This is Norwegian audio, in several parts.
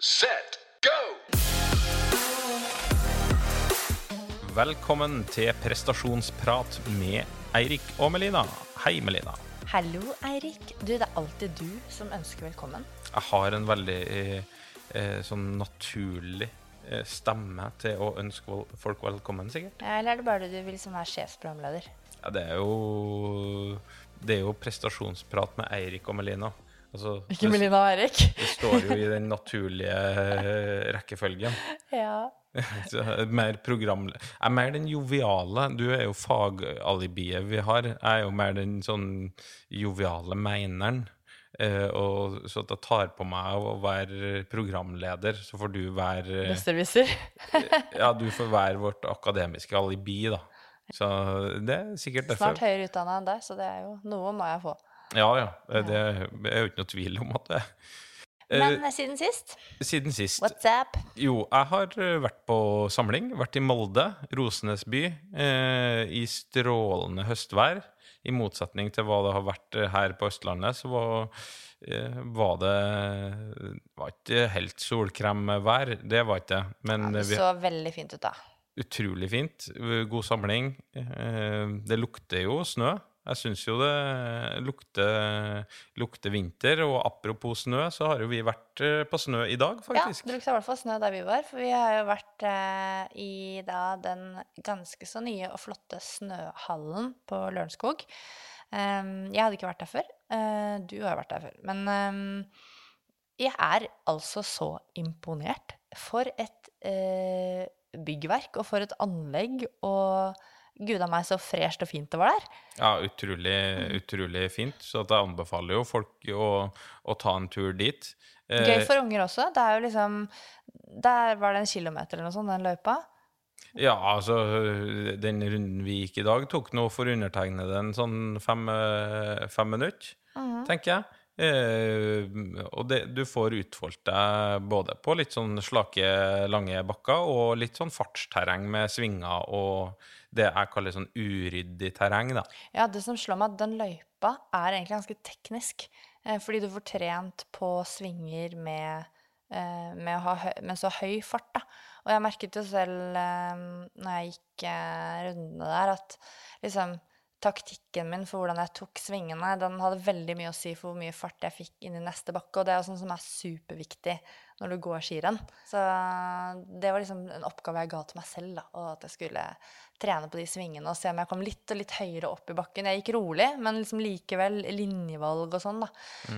set, go! Velkommen til prestasjonsprat med Eirik og Melina. Hei, Melina. Hallo, Eirik. Du, det er alltid du som ønsker velkommen. Jeg har en veldig eh, eh, sånn naturlig eh, stemme til å ønske folk velkommen, sikkert. Ja, Eller er det bare du vil som er sjefsprogramleder? Ja, det er jo Det er jo prestasjonsprat med Eirik og Melina. Altså, Ikke Melina og Erik. det står jo i den naturlige eh, rekkefølgen. Ja. Så, mer program... Jeg er mer den joviale. Du er jo fagalibiet vi har. Jeg er jo mer den sånn joviale meineren. Eh, og så at jeg tar på meg å være programleder, så får du være Besserwisser. Ja, du får være vårt akademiske alibi, da. Så det er sikkert derfor. Snart høyere utdanna enn deg, så det er jo noe må jeg få. Ja, ja. Det er jo ikke noe tvil om at det er. Eh, Men siden sist, Siden sist what's up? Jo, jeg har eh, vært på samling. Vært i Molde, Rosenes by, eh, i strålende høstvær. I motsetning til hva det har vært eh, her på Østlandet, så var, eh, var det var ikke helt solkremvær. Det var ikke det. Men Det så vi veldig fint ut, da. utrolig fint. God samling. Eh, Det lukter jo snø. Jeg syns jo det lukter, lukter vinter. Og apropos snø, så har jo vi vært eh, på snø i dag, faktisk. Ja, det lukta i hvert fall snø der vi var, for vi har jo vært eh, i da den ganske så nye og flotte snøhallen på Lørenskog. Um, jeg hadde ikke vært der før. Uh, du har vært der før. Men um, jeg er altså så imponert. For et uh, byggverk, og for et anlegg, og gud a meg så fresht og fint det var der. Ja, utrolig, utrolig fint. Så jeg anbefaler jo folk å, å ta en tur dit. Eh, Gøy for unger også. Det er jo liksom Der var det en kilometer eller noe sånt, den løypa. Ja, altså, den runden vi gikk i dag, tok nå for undertegnede en sånn fem, eh, fem minutter, Mhm. tenker jeg. Eh, og det, du får utfoldt deg både på litt sånn slake, lange bakker og litt sånn fartsterreng med svinger og det jeg kaller sånn uryddig terreng, da. Ja, det som slår meg, at den løypa er egentlig ganske teknisk. Eh, fordi du får trent på svinger med, eh, med, høy, med så høy fart, da. Og jeg merket jo selv eh, når jeg gikk eh, rundene der, at liksom taktikken min for hvordan jeg tok svingene, den hadde veldig mye å si for hvor mye fart jeg fikk inn i neste bakke, og det er jo sånn som er superviktig når du går skirenn. Så det var liksom en oppgave jeg ga til meg selv, da, og at jeg skulle trene på de svingene og se om jeg kom litt og litt høyere opp i bakken. Jeg gikk rolig, men liksom likevel linjevalg og sånn, da.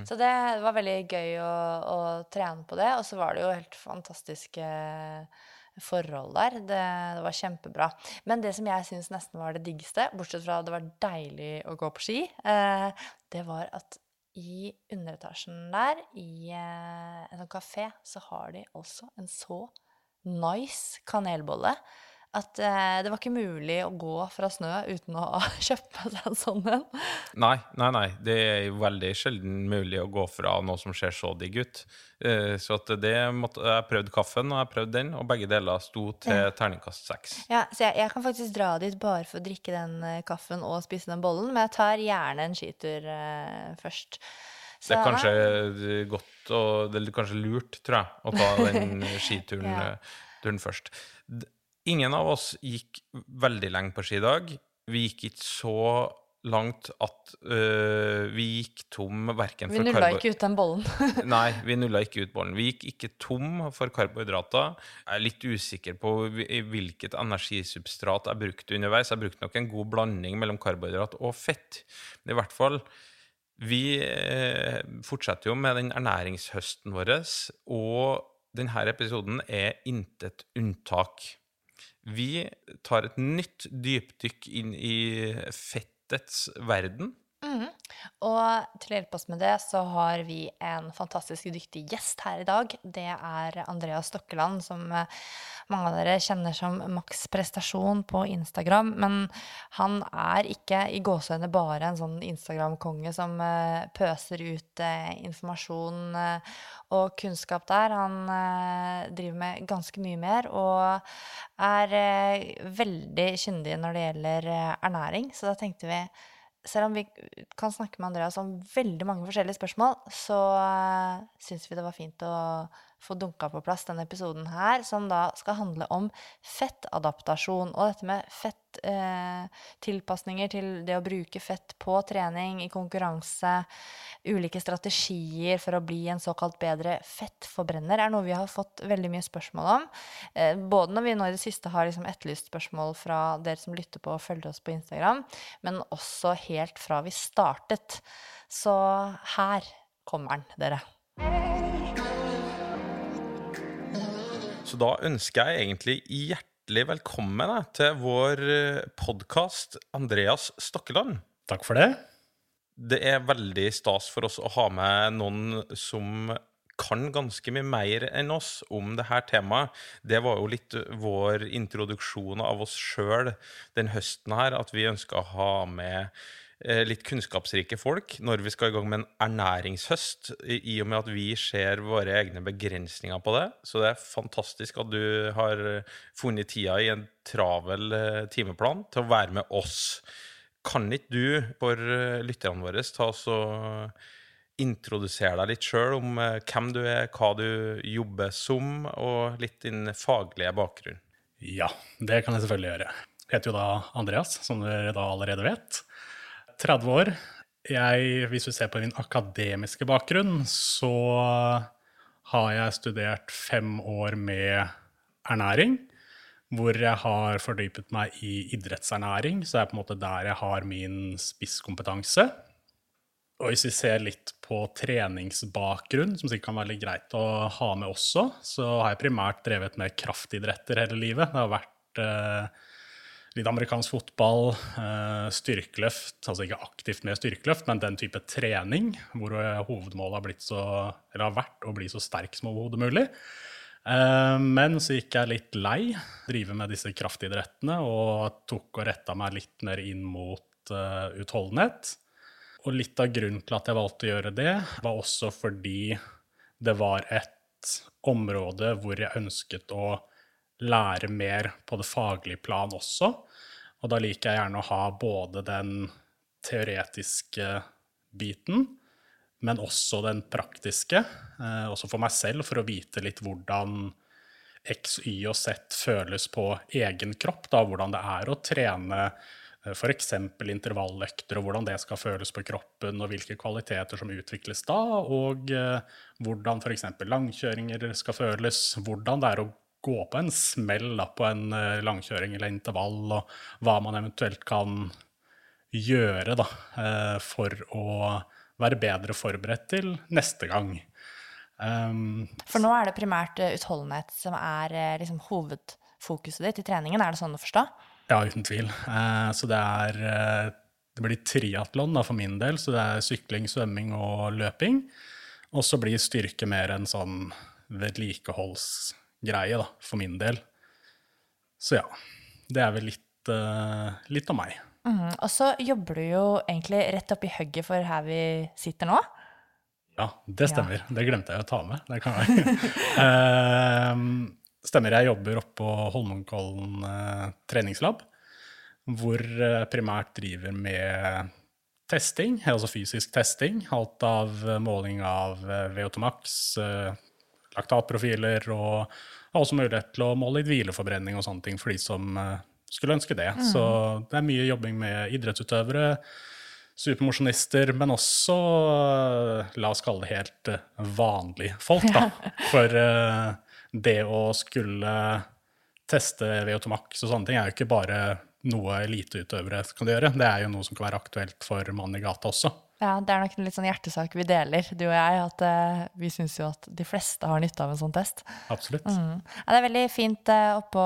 Så det var veldig gøy å, å trene på det, og så var det jo helt fantastiske forhold der. Det, det var kjempebra. Men det som jeg syns nesten var det diggeste, bortsett fra at det var deilig å gå på ski, eh, det var at i underetasjen der, i eh, en sånn kafé, så har de også en så nice kanelbolle at eh, det var ikke mulig å gå fra snø uten å kjøpe seg en sånn en. Nei, nei, nei. Det er jo veldig sjelden mulig å gå fra noe som ser så digg ut. Eh, Så at det måtte, jeg prøvde kaffen, og jeg prøvde den, og begge deler sto til Ja. terningkast seks. Ja, så jeg, jeg kan faktisk dra dit bare for å drikke den eh, kaffen og spise den bollen, men jeg tar gjerne en skitur eh, først. Så, Det er kanskje godt og det er kanskje lurt, tror jeg, å ta den skituren Ja. eh, først. Ingen av oss gikk veldig lenge på skidag. Vi gikk ikke så langt at øh, vi gikk tom verken Vi for nulla ikke ut den bollen. Nei, vi nulla ikke ut bollen. Vi gikk ikke tom for karbohydrater. Jeg er litt usikker på hvilket energisubstrat jeg brukte underveis. Jeg brukte nok en god blanding mellom karbohydrat og fett. Men i hvert fall Vi eh, fortsetter jo med den ernæringshøsten vår, og denne episoden er intet unntak. Vi tar et nytt dypdykk inn i fettets verden. Og til å hjelpe oss med det, så har vi en fantastisk dyktig gjest her i dag. Det er Andreas Stokkeland, som eh, mange av dere kjenner som Maks Prestasjon på Instagram. Men han er ikke i gåseøyne bare en sånn Instagram-konge som eh, pøser ut eh, informasjon og kunnskap der. Han driver med ganske mye mer og er veldig kyndig når det gjelder ernæring. Så da tenkte vi selv om vi kan snakke med Andreas om veldig mange forskjellige spørsmål, så uh, syns vi det var fint å få dunka på plass denne episoden her, som da skal handle om fettadaptasjon. Og dette med fettilpasninger eh, til det å bruke fett på trening, i konkurranse, ulike strategier for å bli en såkalt bedre fettforbrenner, er noe vi har fått veldig mye spørsmål om. Eh, både når vi nå i det siste har liksom etterlyst spørsmål fra dere som lytter på og følger oss på Instagram, men også helt fra vi startet. Så her kommer den, dere. Så da ønsker jeg egentlig hjertelig velkommen til vår eh, podkast, Andreas Stokkeland. Takk for det. Det er veldig stas for oss å ha med noen som kan ganske mye mer enn oss om det her temaet. Det var jo litt vår introduksjon av oss sjøl den høsten her, at vi ønska å ha med Eh, litt kunnskapsrike folk når vi skal i gang med en ernæringshøst, i og med at vi ser våre egne begrensninger på det. Så det er fantastisk at du har eh, funnet tida i en travel eh, timeplan til å være med oss. Kan ikke du, for lytterne våre, ta oss og introdusere deg litt sjøl om hvem du er, hva du jobber som, og litt din faglige bakgrunn? Ja, det kan jeg selvfølgelig gjøre. Jeg heter jo da Andreas, som dere da allerede vet. 30 år. Jeg, hvis vi ser på min akademiske bakgrunn, så har jeg studert fem år med ernæring. Hvor jeg har fordypet meg i idrettsernæring, så det er på en måte der jeg har min spisskompetanse. Og hvis vi ser litt på treningsbakgrunn, som sikkert kan være litt greit å ha med også, så har jeg primært drevet med kraftidretter hele livet. Det har vært eh, litt amerikansk fotball, eh, styrkeløft, altså ikke aktivt med styrkeløft, men den type trening hvor hovedmålet har, så, har vært å bli så sterk som overhodet mulig. Eh, men så gikk jeg litt lei, drive med disse kraftidrettene, og tok og retta meg litt mer inn mot utholdenhet. Og litt av grunnen til at jeg valgte å gjøre det, var også fordi det var et område hvor jeg ønsket å lære mer på det faglige plan også. Og da liker jeg gjerne å ha både den teoretiske biten, men også den praktiske. Eh, også for meg selv, for å vite litt hvordan X, Y og Z føles på egen kropp. Da, hvordan det er å trene eh, f.eks. intervalløkter, og hvordan det skal føles på kroppen, og hvilke kvaliteter som utvikles da, og eh, hvordan f.eks. langkjøringer skal føles, hvordan det er å gå på en smell da, på en uh, langkjøring eller intervall, og hva man eventuelt kan gjøre da, uh, for å være bedre forberedt til neste gang. Um, for nå er det primært uh, utholdenhet som er liksom, hovedfokuset ditt i treningen, er det sånn å forstå? Ja, uten tvil. så det er Det blir triatlon for min del, så det er sykling, svømming og løping. Og så blir styrke mer en sånn vedlikeholds greie, da, for min del. Så ja. Det er vel litt, uh, litt av meg. Mm, og så jobber du jo egentlig rett oppi hugget for her vi sitter nå. Ja, det stemmer. Ja. Det glemte jeg å ta med. Det kan jeg. uh, stemmer. Jeg jobber oppå Holmenkollen uh, treningslab, hvor jeg primært driver med testing, altså fysisk testing. Alt av måling av VO2 max, laktatprofiler, og har også mulighet til å måle litt hvileforbrenning og sånne ting for de som uh, skulle ønske det. Mm. Så det er mye jobbing med idrettsutøvere, supermosjonister, men også, uh, la oss kalle det helt uh, vanlige folk, da. For det å skulle teste VO2 max og sånne ting er jo ikke bare noe eliteutøvere kan gjøre. Det er jo noe som kan være aktuelt for mann i gata også. Ja, det er nok en litt sånn hjertesak vi deler, du og jeg. At uh, vi syns jo at de fleste har nytte av en sånn test. Absolutt. Mm. Ja, det er veldig fint uh, oppå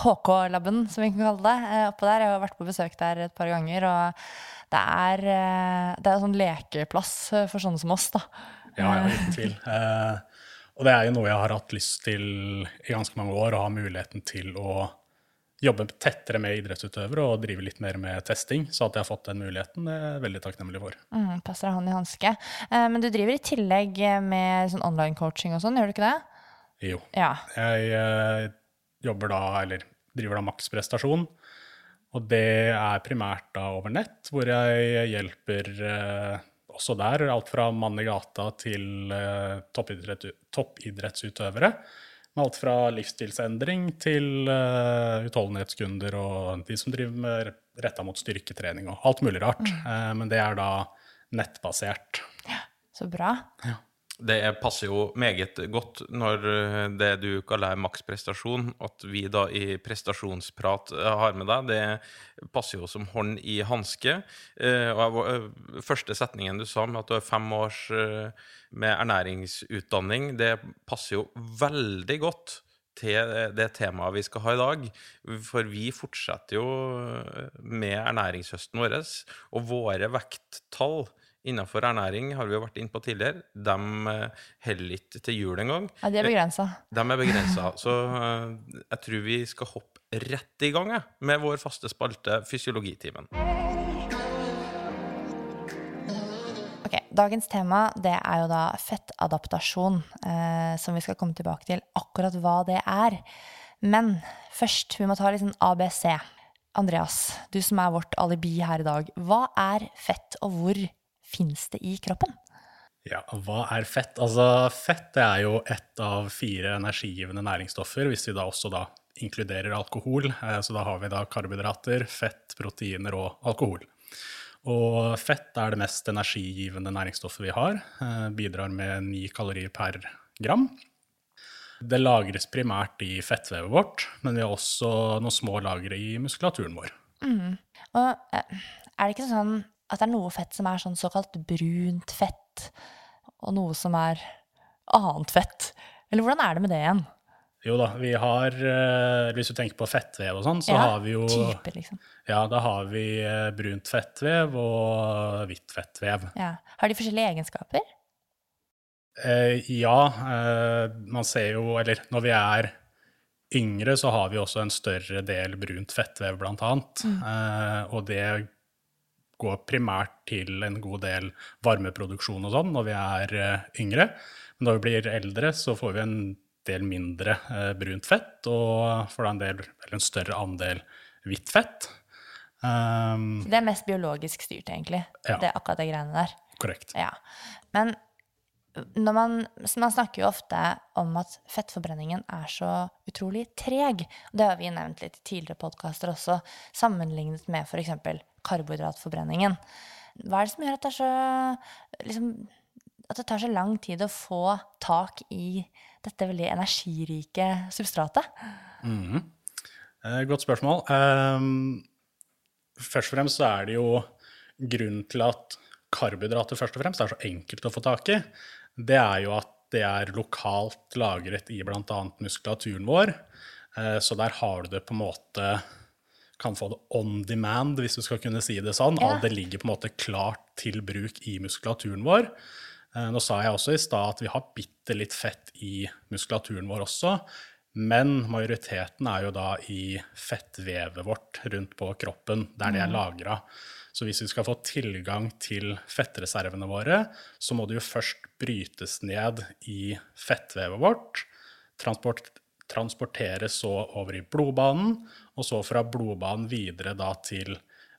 HK-laben, som vi kan kalle det. Uh, oppå der. Jeg har vært på besøk der et par ganger, og det er, det er en sånn lekeplass for sånne som oss, da. Ja, ja uten tvil. og det er jo noe jeg har hatt lyst til i ganske mange år, å ha muligheten til å jobbe tettere med idrettsutøvere og drive litt mer med testing. Så at jeg har fått den muligheten, er jeg veldig takknemlig for. Mm, passer hånd i hanske. Eh, men du driver i tillegg med sånn online coaching og sånn, gjør du ikke det? Jo. Ja. Jeg eh, jobber da, eller driver da maksprestasjon. Og det er primært da over nett, hvor jeg hjelper eh, også der alt fra mann i gata til toppidrett, toppidrettsutøvere. Med alt fra livsstilsendring til uh, utholdenhetskunder og de som driver med retta mot styrketrening og alt mulig rart. Mm. Uh, men det er da nettbasert. Ja, så bra. Ja. Det passer jo meget godt når eh, det du kaller maksprestasjon, at vi da i prestasjonsprat har med deg, det passer jo som hånd i hanske. Første setningen du sa med at du har fem års med ernæringsutdanning, det passer jo veldig godt til det temaet vi skal ha i dag. For vi fortsetter jo med ernæringshøsten vår, og våre vekttall innenfor ernæring har vi jo vært inne på tidligere, de heller ikke til jul engang. Ja, de er begrensa. De er begrensa. Så jeg tror vi skal hoppe rett i gang med vår faste spalte Fysiologitimen. Ok, Dagens tema det er jo da fettadaptasjon, eh, som vi skal komme tilbake til akkurat hva det er. Men først, vi må ta litt sånn ABC. Andreas, du som er vårt alibi her i dag. Hva er fett, og hvor fins det i kroppen? Ja, hva er fett? Altså, fett er jo ett av fire energigivende næringsstoffer, hvis vi da også da inkluderer alkohol. Eh, så da har vi da karbohydrater, fett, proteiner og alkohol. Og fett er det mest energigivende næringsstoffet vi har. Eh, bidrar med ni kalorier per gram. Det lagres primært i fettvevet vårt, men vi har også noen små lagre i muskulaturen vår. Mm. Og eh, er det ikke sånn at det er noe fett som er sånn såkalt brunt fett, og noe som er annet fett? Eller hvordan er det med det igjen? Jo da, vi har eh, Hvis du tenker på fettvev og sånn, så ja, har vi jo type, liksom. Ja, da har vi eh, brunt fettvev og hvitt fettvev. Ja. Har de forskjellige egenskaper? Eh, ja, eh, man ser jo Eller når vi er yngre, så har vi også en større del brunt fettvev, blant annet. Mm. Eh, og det går primært til en god del varmeproduksjon og sånn når vi er eh, yngre. Men når vi blir eldre, så får vi en del mindre eh, brunt fett, og får da en, del, en større andel hvitt fett. Um, det er mest biologisk styrt, egentlig, ja. det akkurat det greiene der. Korrekt. Ja. Men man, man, snakker jo ofte om at fettforbrenningen er så utrolig treg. Det har vi nevnt litt i tidligere podkaster også, sammenlignet med f.eks. karbohydratforbrenningen. Hva er det som gjør at det, så, liksom, at det tar så lang tid å få tak i dette veldig energirike substratet? Mm. Eh, godt spørsmål. Um, først og fremst så er det jo grunnen til at karbohydrater først og fremst er så enkelt å få tak i. Det er jo at det er lokalt lagret i bl.a. muskulaturen vår. Eh, så der har du det på en måte Kan få det on demand, hvis du skal kunne si det sånn. Ja. Det ligger på en måte klart til bruk i muskulaturen vår. Eh, nå sa jeg også i stad at vi har bitte litt fett i muskulaturen vår også. Men majoriteten er jo da i fettvevet vårt rundt på kroppen, der det er mm. lagra. Så hvis vi skal få tilgang til fettreservene våre, så må det jo først brytes ned i fettvevet vårt. Transport, transporteres så over i blodbanen, og så fra blodbanen videre da til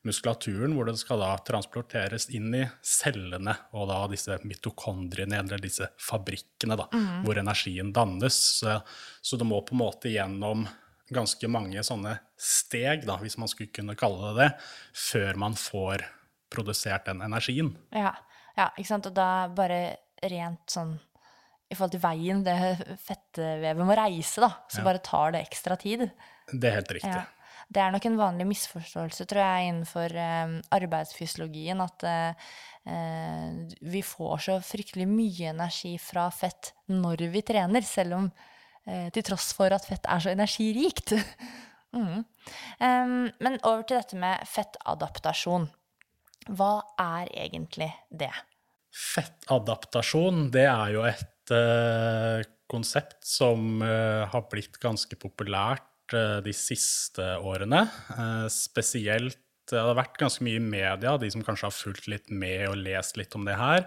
muskulaturen, hvor det skal da transporteres inn i cellene og da disse mitokondriene, eller disse fabrikkene, da, mm. hvor energien dannes. Så, så, det må på en måte gjennom ganske mange sånne steg, da, hvis man skulle kunne kalle det det, før man får produsert den energien. Ja, ja ikke sant. Og da bare rent sånn i forhold til veien det fettvevet må reise, da, så ja. bare tar det ekstra tid. Det er helt riktig. Ja. Det er nok en vanlig misforståelse, tror jeg, innenfor eh, arbeidsfysiologien at eh, vi får så fryktelig mye energi fra fett når vi trener, selv om eh, til tross for at fett er så energirikt. mm. um, men over til dette med fettadaptasjon. Hva er egentlig det? Fettadaptasjon, det er jo et uh, konsept som uh, har blitt ganske populært Eh, de siste årene. Eh, spesielt Det har vært ganske mye i media, de som kanskje har fulgt litt med og lest litt om det her.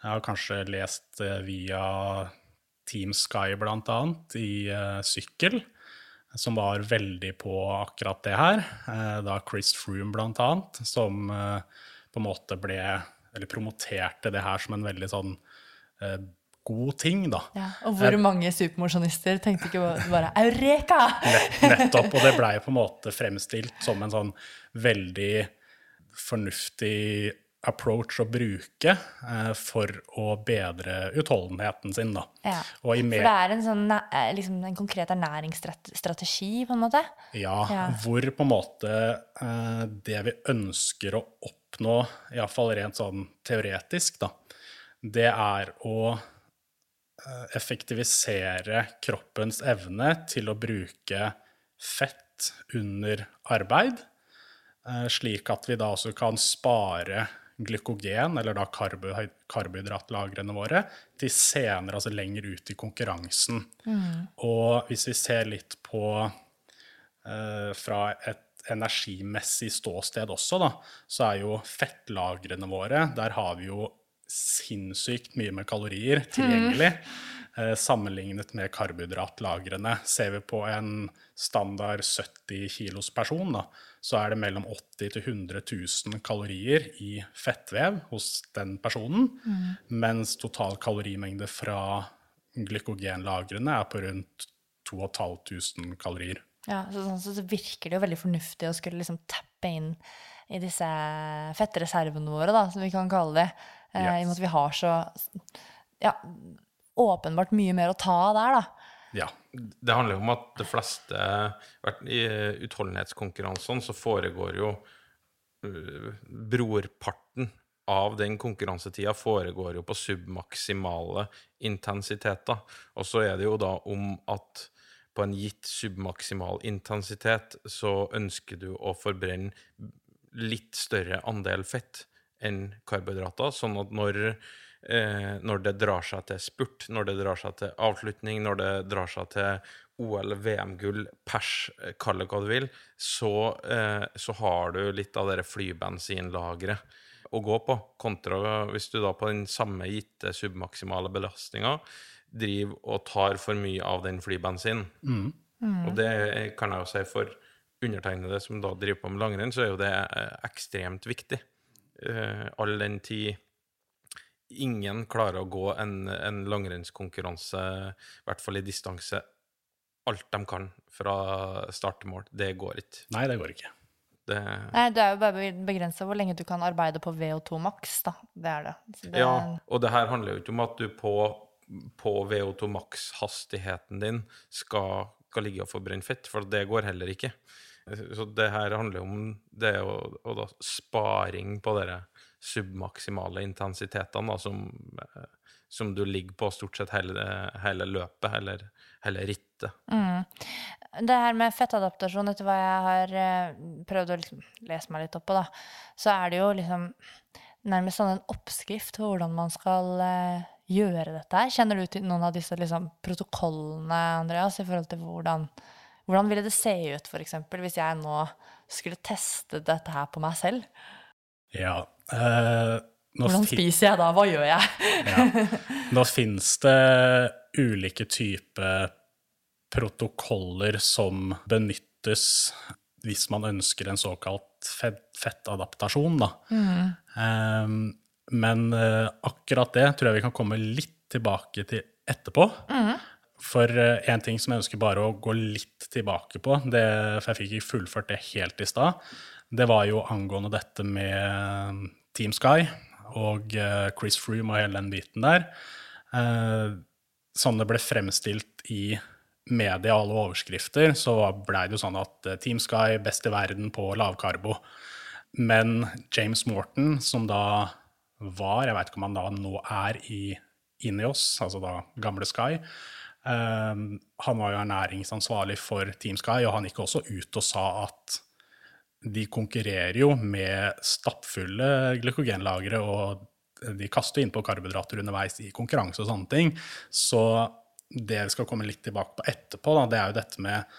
Jeg har kanskje lest via Team Sky bl.a. i uh, sykkel, som var veldig på akkurat det her. Da Chris Froome bl.a., som uh, på en måte ble eller promoterte det her som en veldig sånn eh, god ting, da. Ja, og hvor mange supermosjonister tenkte ikke bare 'eureka'? Nett, nettopp. Og det blei på en måte fremstilt som en sånn veldig fornuftig approach å bruke eh, for å bedre utholdenheten sin, da. Ja. For det er en sånn eh, liksom en konkret ernæringsstrategi, på en måte? ja, Ja. hvor på en måte eh, det vi ønsker å oppnå, iallfall rent sånn teoretisk, da, det er å effektivisere kroppens evne til å bruke fett under arbeid, eh, slik at vi da også kan spare glykogen, eller da karbohydratlagrene våre, til senere, altså lenger ut i konkurransen. Og hvis vi ser litt på eh, fra et energimessig ståsted også, da, så er jo fettlagrene våre Der har vi jo sinnssykt mye med kalorier tilgjengelig. Mm. sammenlignet med karbohydratlagrene. Ser vi på en standard 70 kilos person, da, så er det mellom 80 til 100 000 kalorier i fettvev hos den personen, mens total kalorimengde fra glykogenlagrene er på rundt 2500 kalorier. Ja, så sånn så, så virker det jo veldig fornuftig å skulle liksom tappe inn i disse fettreservene våre, da, som vi kan kalle det. Eh, I og med at vi har så ja, åpenbart mye mer å ta av der, da. Ja. Det handler jo om at de fleste I utholdenhetskonkurransene så foregår jo øh, Brorparten av den konkurransetida foregår jo på submaksimale intensiteter. Og så er det jo da om at på en gitt submaksimal intensitet så ønsker du å forbrenne litt større andel fett enn karbohydrater, sånn at når, eh, når det drar seg til spurt, når det drar seg til avslutning, når det drar seg til OL, VM-gull, pers, eh, kall det hva du vil, så, eh, så har du litt av det flybensinlageret å gå på, kontra hvis du da på den samme gitte submaksimale belastninga driver og tar for mye av den flybensinen. Og det kan jeg jo si for undertegnede som da driver på med langrenn, så er jo det eh, ekstremt viktig. Eh, all den tid ingen klarer å gå en, en langrennskonkurranse, i hvert fall i distanse, alt de kan fra start til mål. Det går ikke. Nei, det går ikke. Det, Nei, Du er jo bare begrensa hvor lenge du kan arbeide på VO2 maks, da. Det er det. Så det Ja, og det her handler jo ikke om at du på, på VO2 maks-hastigheten din skal, skal ligge og forbrenne fett, for det går heller ikke. Så det her handler om det å, å da sparing på de submaksimale intensitetene, da, som, som du ligger på stort sett hele, hele løpet, eller hele rittet. Det her med fettadaptasjon, etter hva jeg har eh, prøvd å liksom lese meg litt opp på, da, så er det jo liksom nærmest sånn en oppskrift på hvordan man skal eh, gjøre dette her. Kjenner du til noen av disse liksom, protokollene, Andreas, i forhold til hvordan hvordan ville det se ut, for eksempel, hvis jeg nå skulle teste dette her på meg selv? Ja. eh, Hvordan spiser jeg da? Hva gjør jeg? Ja. Nå fins det ulike typer protokoller som benyttes hvis man ønsker en såkalt fettadaptasjon, da. Eh, men eh, akkurat det tror jeg vi kan komme litt tilbake til etterpå. For eh, en ting som jeg ønsker bare å gå litt tilbake på, det, for jeg fikk ikke fullført det helt i stad, det var jo angående dette med Team Sky og eh, Chris Froome og hele den biten der. Eh, Sånn det ble fremstilt i media og alle overskrifter, så blei det jo sånn at eh, Team Sky best i verden på lavkarbo. Men James Morton, som da var, jeg veit ikke om han da nå er i Ineos, altså da gamle Sky, eh, han var jo ernæringsansvarlig for Team Sky, og han gikk også ut og sa at de konkurrerer jo med stappfulle glykogenlagre, og de kaster inn på karbohydrater underveis i konkurranse og sånne ting. Så det vi skal komme litt tilbake på etterpå, da, det er jo dette med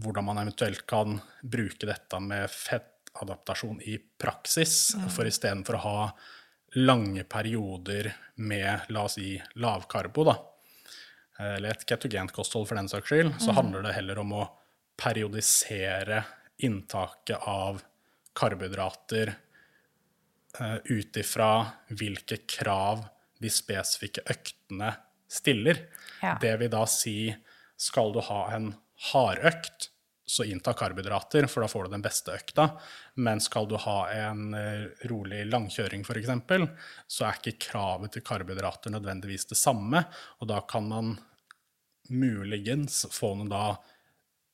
hvordan man eventuelt kan bruke dette med fettadaptasjon i praksis, for istedenfor å ha lange perioder med, la oss si, lavkarbo, da, eller et ketogent kosthold for den saks skyld, så handler det heller om å periodisere inntaket av karbohydrater uh, ut ifra hvilke krav de spesifikke øktene stiller. Ja. Det vil da si skal du ha en hardøkt, så innta karbohydrater, for da får du den beste økta. Men skal du ha en eh, rolig langkjøring, f.eks., så er ikke kravet til karbohydrater nødvendigvis det samme. Og da kan man muligens få noen da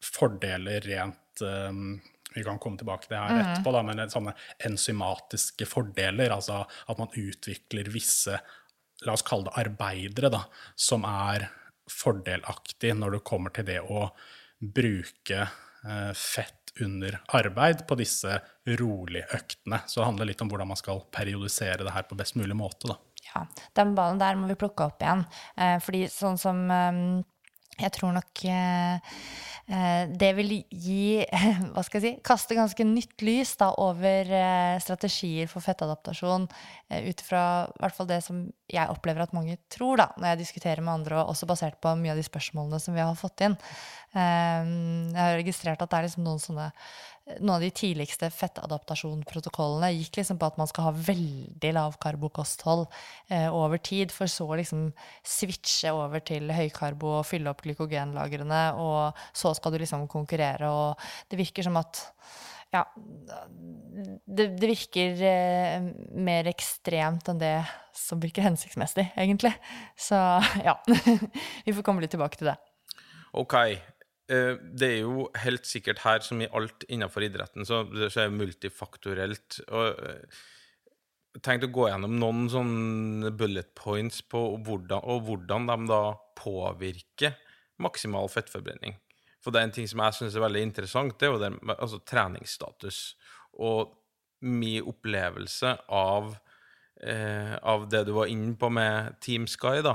fordeler rent um, Vi kan komme tilbake til det her etterpå, da, men sånne enzymatiske fordeler. Altså at man utvikler visse la oss kalle det arbeidere, da, som er fordelaktig når det kommer til det å bruke eh, fett under arbeid på disse roligøktene. Så det handler litt om hvordan man skal periodisere det her på best mulig måte. Da. Ja, den ballen der må vi plukke opp igjen. Eh, fordi sånn som eh, Jeg tror nok eh, eh det vil gi Hva skal jeg si Kaste ganske nytt lys da over eh, strategier for fettadaptasjon ut fra hvert fall det som jeg opplever at mange tror, da, når jeg diskuterer med andre, og også basert på mye av de spørsmålene som vi har fått inn. jeg har registrert at det er liksom noen sånne noen av de tidligste fettadaptasjonprotokollene gikk liksom på at man skal ha veldig lavkarbokosthold eh, over tid, for så å liksom switche over til høykarbo og fylle opp glykogenlagrene, og så skal du liksom konkurrere, og det virker som at ja, det, det virker eh, mer ekstremt enn det som virker hensiktsmessig, egentlig. Så ja, vi får komme litt tilbake til det. OK. Eh, det er jo helt sikkert her, som i alt innenfor idretten, så, det er multifaktorelt. og eh, tenkt å gå gjennom noen sånne bullet points på hvordan, og hvordan de da påvirker maksimal fettforbrenning. For det er en ting som jeg syns er veldig interessant, det er jo det, altså, treningsstatus. Og min opplevelse av, eh, av det du var inne på med Team Sky, da,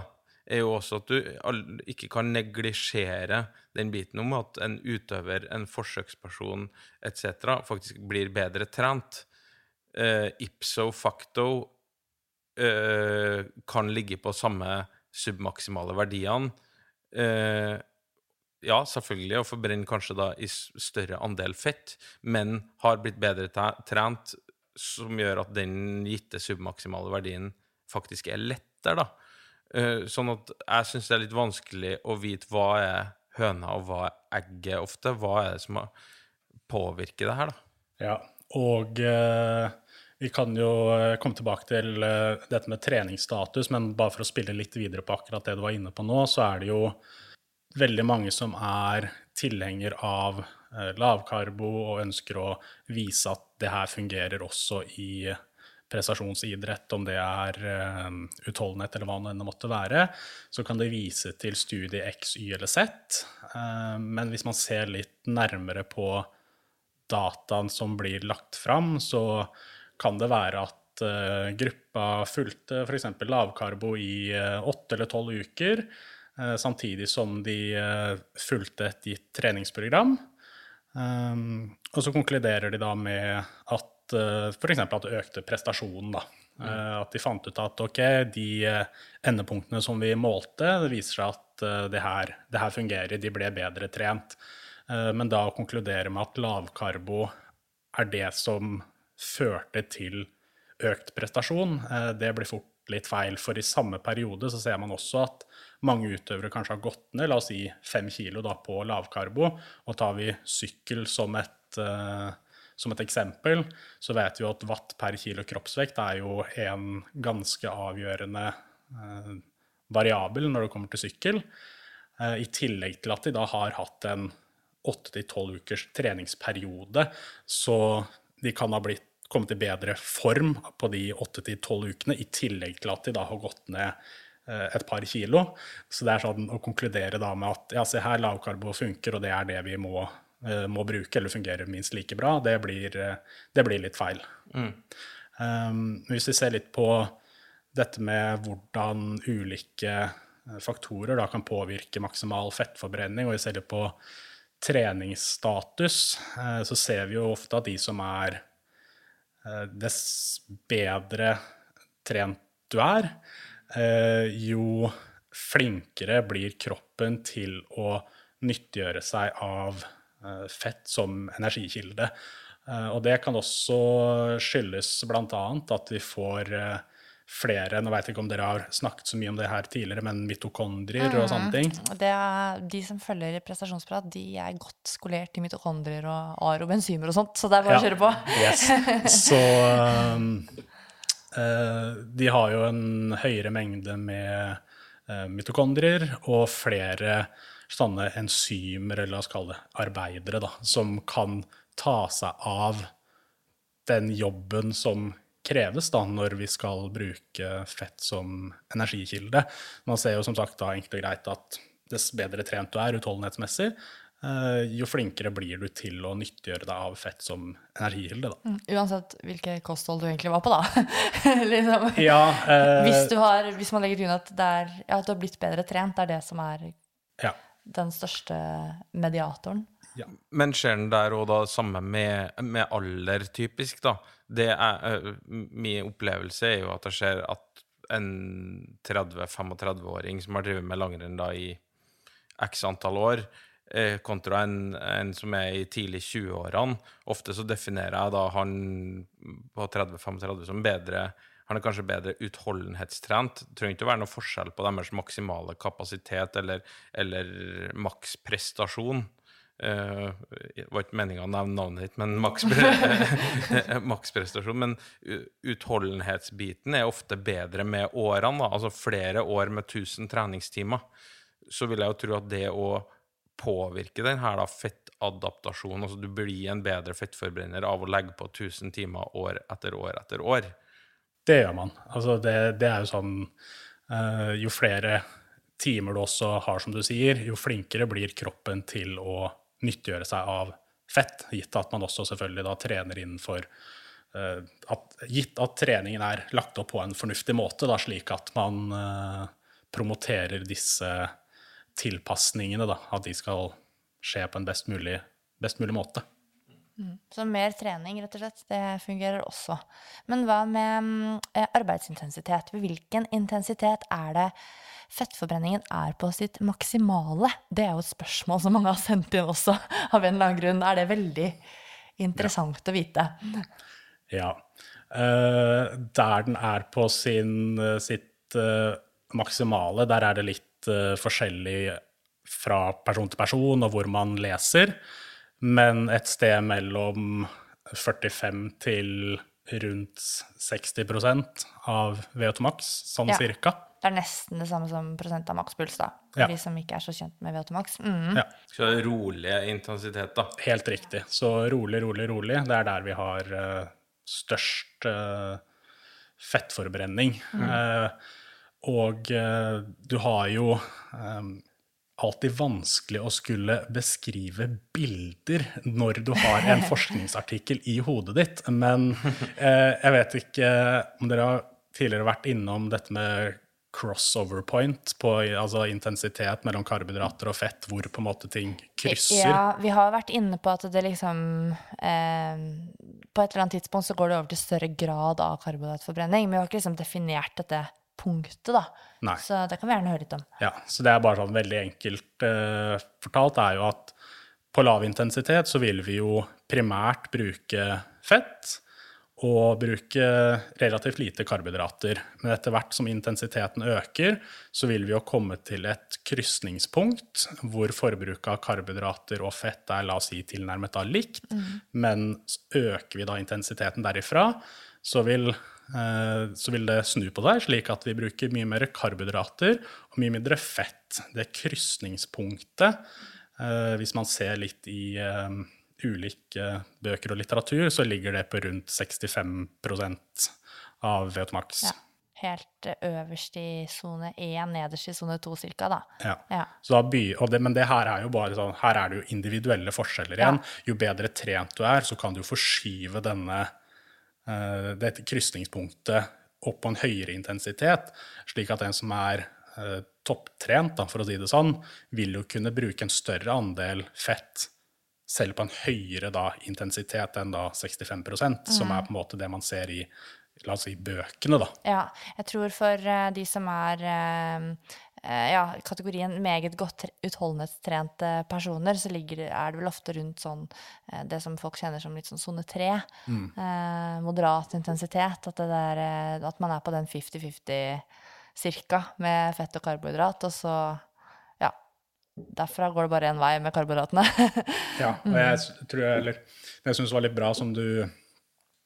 er jo også at du ikke kan neglisjere den biten om at en utøver, en forsøksperson etc., faktisk blir bedre trent. Uh, ipso facto uh, kan ligge på samme submaksimale verdiene. Uh, ja, selvfølgelig, og forbrenner kanskje da i større andel fett, men har blitt bedre trent, som gjør at den gitte submaksimale verdien faktisk er lettere, da. Eh, sånn at jeg syns det er litt vanskelig å vite hva er høna og hva er egget ofte. Hva er det som påvirker det her, da? Ja, og eh, vi kan jo eh, komme tilbake til eh, dette med treningsstatus, men bare for å spille litt videre på akkurat det du var inne på nå, så er det jo veldig mange som er tilhenger av eh, lavkarbo og ønsker å vise at det her fungerer også i prestasjonsidrett, om det er uh, utholdenhet eller hva det enn måtte være, så kan det vise til studie X, Y eller Z. Uh, men hvis man ser litt nærmere på dataen som blir lagt fram, så kan det være at uh, gruppa fulgte f.eks. lavkarbo i åtte eller tolv uker, samtidig som de fulgte et gitt treningsprogram. Um, og så konkluderer de da med at eh, f.eks. at det økte prestasjonen. da. Mm. At de fant ut at ok, de eh, endepunktene som vi målte, det viser seg at det her, det her fungerer, de ble bedre trent. Men da å konkludere med at lavkarbo er det som førte til økt prestasjon, det blir fort litt feil. For i samme periode så ser man også at mange utøvere kanskje har gått ned, la oss si fem kilo da, på lavkarbo. Og tar vi sykkel som et som et eksempel så vet vi at watt per kilo kroppsvekt er jo en ganske avgjørende eh, variabel når det kommer til sykkel. Eh, I tillegg til at de da har hatt en 8-12 ukers treningsperiode, så de kan ha blitt, kommet i bedre form på de 8-12 ukene, i tillegg til at de da har gått ned eh, et par kilo. Så det er sånn å konkludere da med at ja, se her, lavkarbo funker, og det er det vi må må bruke eller fungerer minst like bra, det blir, eh, det blir litt feil. Mm. Um, hvis vi ser litt på dette med hvordan ulike eh, faktorer da, kan påvirke maksimal fettforbrenning, og vi ser litt på treningsstatus, så ser vi jo ofte at de som er dess bedre trent du er, jo flinkere blir kroppen til å nyttiggjøre seg av Eh, fett som energikilde. Eh, og det kan også skyldes bl.a. at vi får eh, flere Nå vet jeg ikke om dere har snakket så mye om det her tidligere, men mitokondrier og sånne ting. Det er, de som følger prestasjonsprat, de er godt skolert i mitokondrier og arobenzymer og sånt, så det er bare å kjøre på. Yes. Så uh, de har jo en høyere mengde med mitokondrier og flere sånne enzymer, eller la oss kalle det arbeidere, da, som kan ta seg av den jobben som kreves da når vi skal bruke fett som energikilde. Man ser jo som sagt da enkelt og greit at dess bedre trent du er utholdenhetsmessig, eh, jo flinkere blir du til å nyttiggjøre deg av fett som energikilde. Da. Mm, uansett hvilket kosthold du egentlig var på, da. liksom. ja, eh, hvis, har, hvis, man legger til grunn at, ja, at, du har blitt bedre trent, det er det som er ja. Den største mediatoren. Ja. Men skjer den der og da samme med, med alder, typisk, da? det er, uh, min opplevelse er jo at det skjer at en 30-35-åring som har drevet med langrenn da i x antall år, uh, kontra en, en, som er i tidlig 20-årene Ofte så definerer jeg da han på 30-35 som bedre han er kanskje bedre utholdenhetstrent. Det trenger ikke å være noe forskjell på deres maksimale kapasitet eller, eller maksprestasjon. Uh, det var ikke meninga å nevne navnet ditt, men maksprestasjon. men utholdenhetsbiten er ofte bedre med årene. Da. Altså flere år med 1000 treningstimer. Så vil jeg jo tro at det å påvirke den her da, fettadaptasjonen Altså du blir en bedre fettforbrenner av å legge på 1000 timer år etter år etter år. Det gjør man. Altså det, det er jo sånn uh, Jo flere timer du også har, som du sier, jo flinkere blir kroppen til å nyttiggjøre seg av fett, gitt at man også selvfølgelig da trener innenfor uh, at, Gitt at treningen er lagt opp på en fornuftig måte, da, slik at man uh, promoterer disse tilpasningene, da, at de skal skje på en best mulig, best mulig måte. Mm. Så mer trening, rett og slett. Det fungerer også. Men hva med arbeidsintensitet? arbeidsintensitet? Hvilken intensitet er det fettforbrenningen er på sitt maksimale? Det er jo et spørsmål som mange har sendt inn også, av en eller annen grunn. Er det veldig interessant ja. å vite? Ja. Uh, der den er på sin, eh, sitt maksimale, der er det litt forskjellig fra person til person og hvor man leser. Men et sted mellom 45 til rundt 60% av VO2 max, sånn ja. cirka. Det er nesten det samme som prosent av makspuls, da. For ja. de som ikke er så kjent med VO2 max. Mm. Ja. Så rolig intensitet, da. Helt riktig. Så rolig, rolig, rolig. Det er der vi har uh, størst uh, fettforbrenning. Mm. Uh, og du har jo um, alltid vanskelig å skulle beskrive bilder når du har en forskningsartikkel i hodet ditt. Men jeg vet ikke om dere har tidligere vært innom dette med crossover point på altså intensitet mellom karbohydrater og fett, hvor på en måte ting krysser. Ja, vi har vært inne på at det liksom eh, På et eller annet tidspunkt så går det over til større grad av karbohydratforbrenning, men vi har ikke liksom definert dette punktet, da. Nei. Så det kan vi gjerne høre litt om. Ja, så det er bare sånn veldig enkelt uh, fortalt, er jo at på lav intensitet så vil vi jo primært bruke fett og bruke relativt lite karbohydrater. Men etter hvert som intensiteten øker, så vil vi jo komme til et krysningspunkt hvor forbruket av karbohydrater og fett er la oss si, tilnærmet da likt. Mm. Men øker vi da intensiteten derifra, så vil, så vil, det snu på seg, slik at vi bruker mye mer karbohydrater og mye mindre fett. Det krysningspunktet, eh, hvis man ser litt i eh, ulike bøker og litteratur, så ligger det på rundt 65% av VO2 max. Ja, helt øverst i sone 1, nederst i sone 2 ca., da. Ja. ja. By, det, men det her er jo bare sånn, her er det jo individuelle forskjeller igjen. Ja. Jo bedre trent du er, så kan du forskyve denne, dette krysningspunktet opp på en høyere intensitet, slik at en som er uh, topptrent, da, for å si det sånn, vil jo kunne bruke en større andel fett selv på en høyere da, intensitet enn da 65 mm. som er på en måte det man ser i la oss si, bøkene, da. Ja. Jeg tror for uh, de som er eh, ja, kategorien meget godt utholdenhetstrente personer, så ligger, er det vel ofte rundt sånn eh, det som folk kjenner som litt sånn sone tre. Eh, moderat intensitet. At, det der, eh, at man er på den 50-50 cirka med fett og karbohydrat. Og så, ja Derfra går det bare én vei med karbohydratene. Ja, og jeg tror jeg, eller det jeg syns var litt bra, som du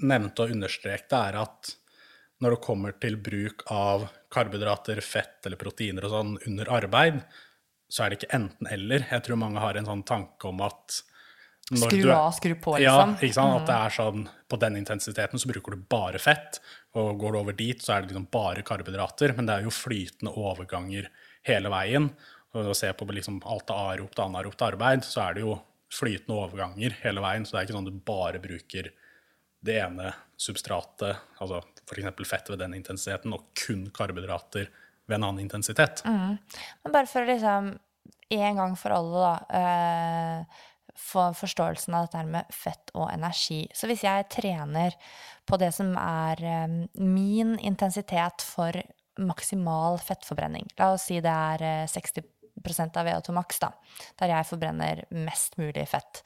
nevnte og understrekte, er at når det kommer til bruk av karbohydrater, fett eller proteiner og sånn under arbeid, så er det ikke enten-eller. Jeg tror mange har en sånn tanke om at når Skru av, skru på, Ja, liksom. ikke sant? At det er sånn på den intensiteten så bruker du bare fett, og går du over dit, så er det liksom bare karbohydrater. Men det er jo flytende overganger hele veien. Og å se på liksom alt av aropt og anaropt arbeid, så er det jo flytende overganger hele veien. Så det er ikke sånn du bare bruker det ene substratet, altså f.eks. fett ved den intensiteten, og kun karbohydrater ved en annen intensitet. Men bare for å liksom en gang for alle, da, eh, få forståelsen av dette med fett og energi. Så hvis jeg trener på det som er eh, min intensitet for maksimal fettforbrenning, la oss si det er eh, 60% av VO2 max, da, der jeg forbrenner mest mulig fett.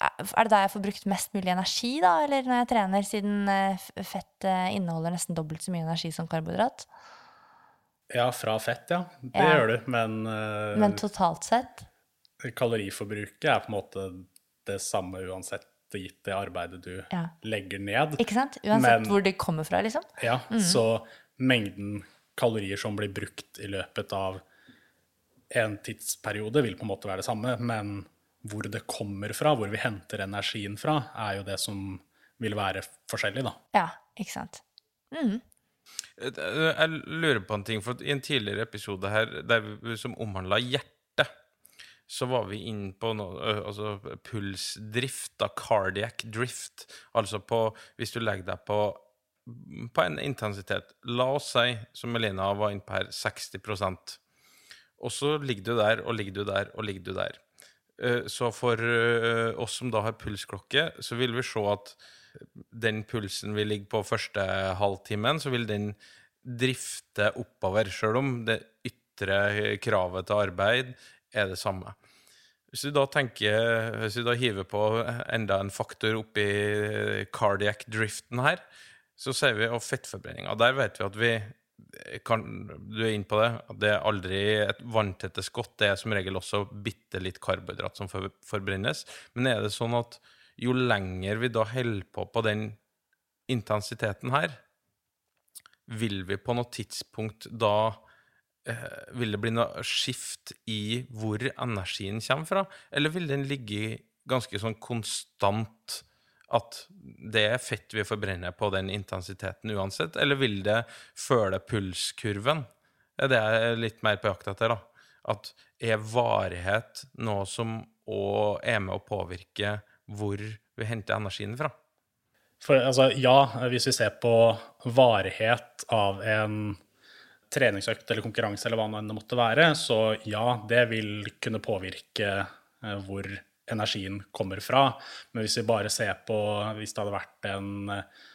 Er det da jeg får brukt mest mulig energi, da, eller når jeg trener, siden eh, fett eh, inneholder nesten dobbelt så mye energi som karbohydrat? Ja, fra fett, ja. Det Ja. gjør du. Men, uh, Men totalt sett? kaloriforbruket er på en måte det samme uansett gitt det arbeidet du Ja. legger ned. Ikke sant? Uansett Men- hvor det kommer fra, liksom. Ja, Så mengden kalorier som blir brukt i løpet av en tidsperiode, vil på en måte være det samme. Men hvor det kommer fra, hvor vi henter energien fra, er jo det som vil være forskjellig, da. Ja, ikke sant. Mm. Jeg lurer på en ting, for i en tidligere episode her der vi, som omhandla hjertet, så var vi inne på noe, altså pulsdrift, da, cardiac drift. Altså på Hvis du legger deg på, på en intensitet La oss si, som Melina var inne på her, 60% Og så ligger du der og ligger du der og ligger du der. Eh, Så for eh, oss som da har pulsklokke, så vil vi se at den pulsen vi ligger på første halvtimen, så vil den drifte oppover, sjøl om det ytre kravet til arbeid er det samme. Hvis du da tenker, hvis du da hiver på enda en faktor oppi cardiac driften her, så ser vi av fettforbrenninga. Der vet vi at vi kan, Du er inne på det. Det er aldri et vanntette skott. Det er som regel også bitte litt karbohydrat som for, forbrennes. Men er det sånn at jo lenger vi da holder på på den intensiteten her, vil vi på noe tidspunkt da eh, Vil det bli noe skift i hvor energien kommer fra, eller vil den ligge ganske sånn konstant at det er fett vi forbrenner på den intensiteten uansett, eller vil det føle pulskurven? Det er jeg litt mer på jakt etter, da. At er varighet noe som òg er med å påvirke hvor vi henter energien fra? For altså, ja, hvis vi ser på varighet av en treningsøkt eller konkurranse eller hva det måtte være, så ja, det vil kunne påvirke eh, hvor energien kommer fra. Men hvis vi bare ser på Hvis det hadde vært en eh,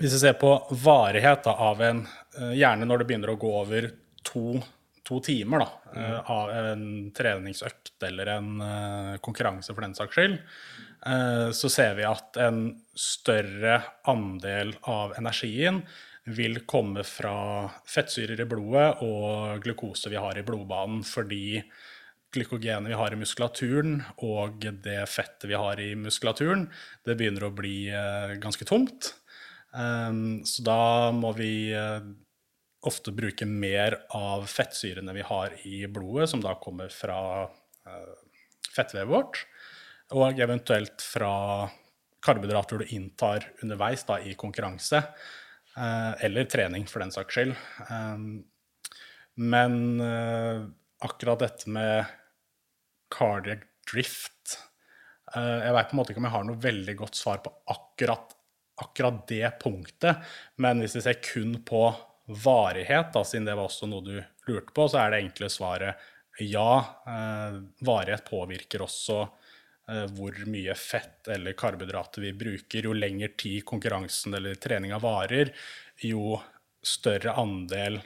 Hvis vi ser på varighet da, av en eh, Gjerne når det begynner å gå over to, to timer da, mm. av en treningsøkt eller en eh, konkurranse for den saks skyld, eh, så ser vi at en større andel av energien vil komme fra fettsyrer i blodet og glukose vi har i blodbanen, fordi glykogenet vi har i muskulaturen og det fettet vi har i muskulaturen, det begynner å bli eh, ganske tomt. Um, så da må vi eh, ofte bruke mer av fettsyrene vi har i blodet, som da kommer fra eh, fettvevet vårt, og eventuelt fra karbohydrater du inntar underveis da, i konkurranse, eller trening for den saks skyld. Um, men akkurat dette med cardiac drift eh, Jeg vet på en måte ikke om jeg har noe veldig godt svar på akkurat, akkurat det punktet, men hvis vi ser kun på varighet, da, siden det var også noe du lurte på, så er det enkle svaret ja. Eh, varighet påvirker også eh, hvor mye fett eller karbohydrater vi bruker. Jo lengre tid konkurransen eller treninga varer, jo større andel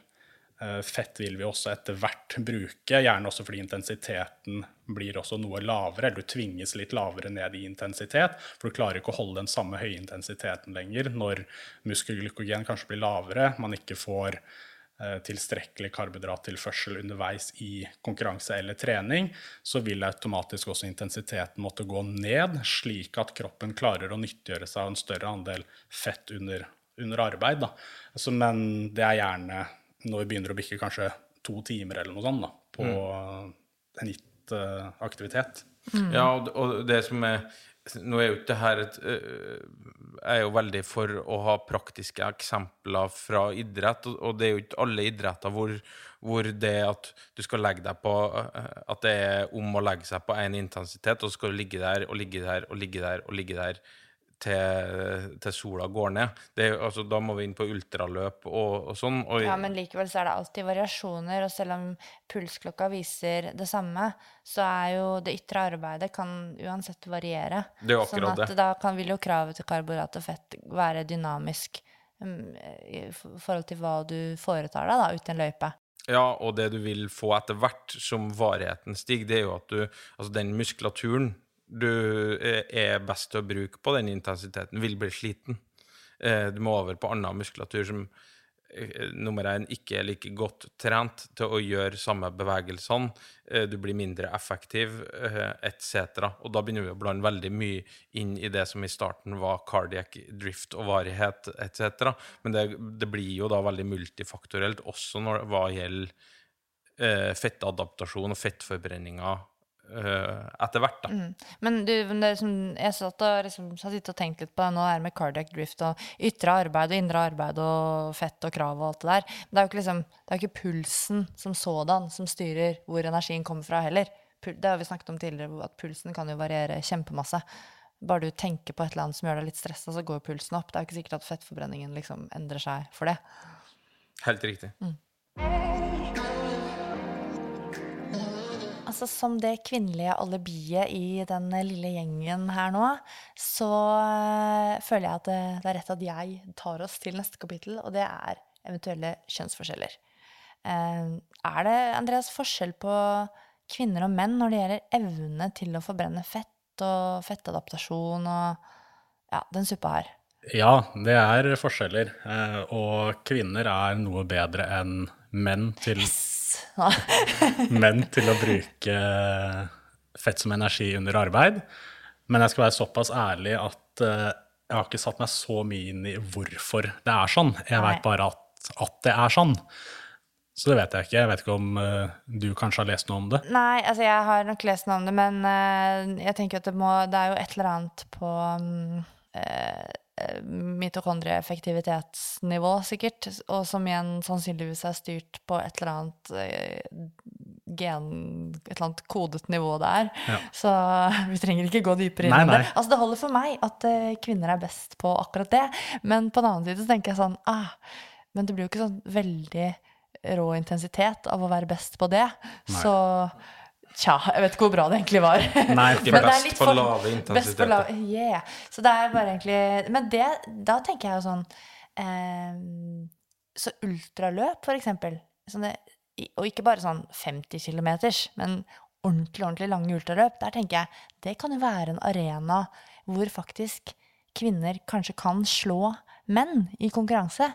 fett vil vi også etter hvert bruke, gjerne også fordi intensiteten blir også noe lavere. Eller du tvinges litt lavere ned i intensitet, for du klarer ikke å holde den samme høye intensiteten lenger når muskelglykogen kanskje blir lavere, man ikke får eh, tilstrekkelig karbohydrattilførsel underveis i konkurranse eller trening, så vil automatisk også intensiteten måtte gå ned, slik at kroppen klarer å nyttiggjøre seg av en større andel fett under, under arbeid. Så, men det er gjerne når vi begynner å bikke kanskje to timer eller noe sånt da, på mm. en gitt uh, aktivitet. Mm. Ja, og, og, det som er Nå er jo ikke det her et Jeg er jo veldig for å ha praktiske eksempler fra idrett, og, det er jo ikke alle idretter hvor, hvor det at du skal legge deg på At det er om å legge seg på én intensitet, og så skal du ligge der og ligge der og ligge der og ligge der til, til, sola går ned. Det, altså, da må vi inn på ultraløp og, og sånn. Og ja, men likevel så er det alltid variasjoner, og selv om pulsklokka viser det samme, så er jo det ytre arbeidet kan uansett variere. Det er akkurat sånn at det. da kan, vil jo kravet til karbohydrat og fett være dynamisk um, i forhold til hva du foretar deg da, ute i en løype. Ja, og det du vil få etter hvert som varigheten stiger, det er jo at du Altså den muskulaturen du er best til å bruke på den intensiteten, vil bli sliten. Eh, du må over på annen muskulatur som eh, nummer én ikke er like godt trent til å gjøre samme bevegelsene. Eh, du blir mindre effektiv, etc. Og da begynner vi å blande veldig mye inn i det som i starten var cardiac drift og varighet, etc. Men det, det blir jo da veldig multifaktorelt også når, hva gjelder fettadaptasjon og fettforbrenninger etter hvert. da. Mm. Men du, som, jeg satt og liksom, sittet og tenkt litt på det nå er med cardiac drift og ytre arbeid og indre arbeid og fett og krav og alt det der. Men det er jo ikke, liksom, det er ikke pulsen som sådan som styrer hvor energien kommer fra heller. Det har vi snakket om tidligere, at pulsen kan jo variere kjempemasse. Bare du tenker på et eller annet som gjør deg litt stressa, så går pulsen opp. Det er jo ikke sikkert at fettforbrenningen liksom endrer seg for det. Helt riktig. Mm. Altså Som det kvinnelige alibiet i den lille gjengen her nå, så uh, føler jeg at det, det, er rett at jeg tar oss til neste kapittel, og det er eventuelle kjønnsforskjeller. Uh, er det, Andreas, forskjell på kvinner og menn når det gjelder evne til å forbrenne fett og fettadaptasjon og ja, den suppa her? Ja, det er forskjeller. Uh, og kvinner er noe bedre enn menn til yes men til å bruke fett som energi under arbeid. Men jeg skal være såpass ærlig at uh, jeg har ikke satt meg så mye inn i hvorfor det er sånn. Jeg veit bare at, at, det er sånn. Så det vet jeg ikke. Jeg vet ikke om uh, du kanskje har lest noe om det? Nei, altså jeg har nok lest noe om det, men uh, jeg tenker at det, må, det er jo et eller annet på um, Eh, mitokondrieeffektivitetsnivå, sikkert, og som igjen sannsynligvis er styrt på et eller annet eh, gen, et eller annet kodet nivå der. Ja. Så vi trenger ikke gå dypere inn i det. Altså, det holder for meg at uh, kvinner er best på akkurat det, men på den annen side så tenker jeg sånn ah, Men det blir jo ikke sånn veldig rå intensitet av å være best på det. Nei. Så Tja, jeg vet ikke hvor bra det egentlig var. Nei, ikke best på lave intensiteter. Yeah. Så det er bare egentlig Men det, da tenker jeg jo sånn eh, Så ultraløp, for eksempel, sånne, og ikke bare sånn 50 km, men ordentlig, ordentlig lange ultraløp, der tenker jeg det kan jo være en arena hvor faktisk kvinner kanskje kan slå menn i konkurranse.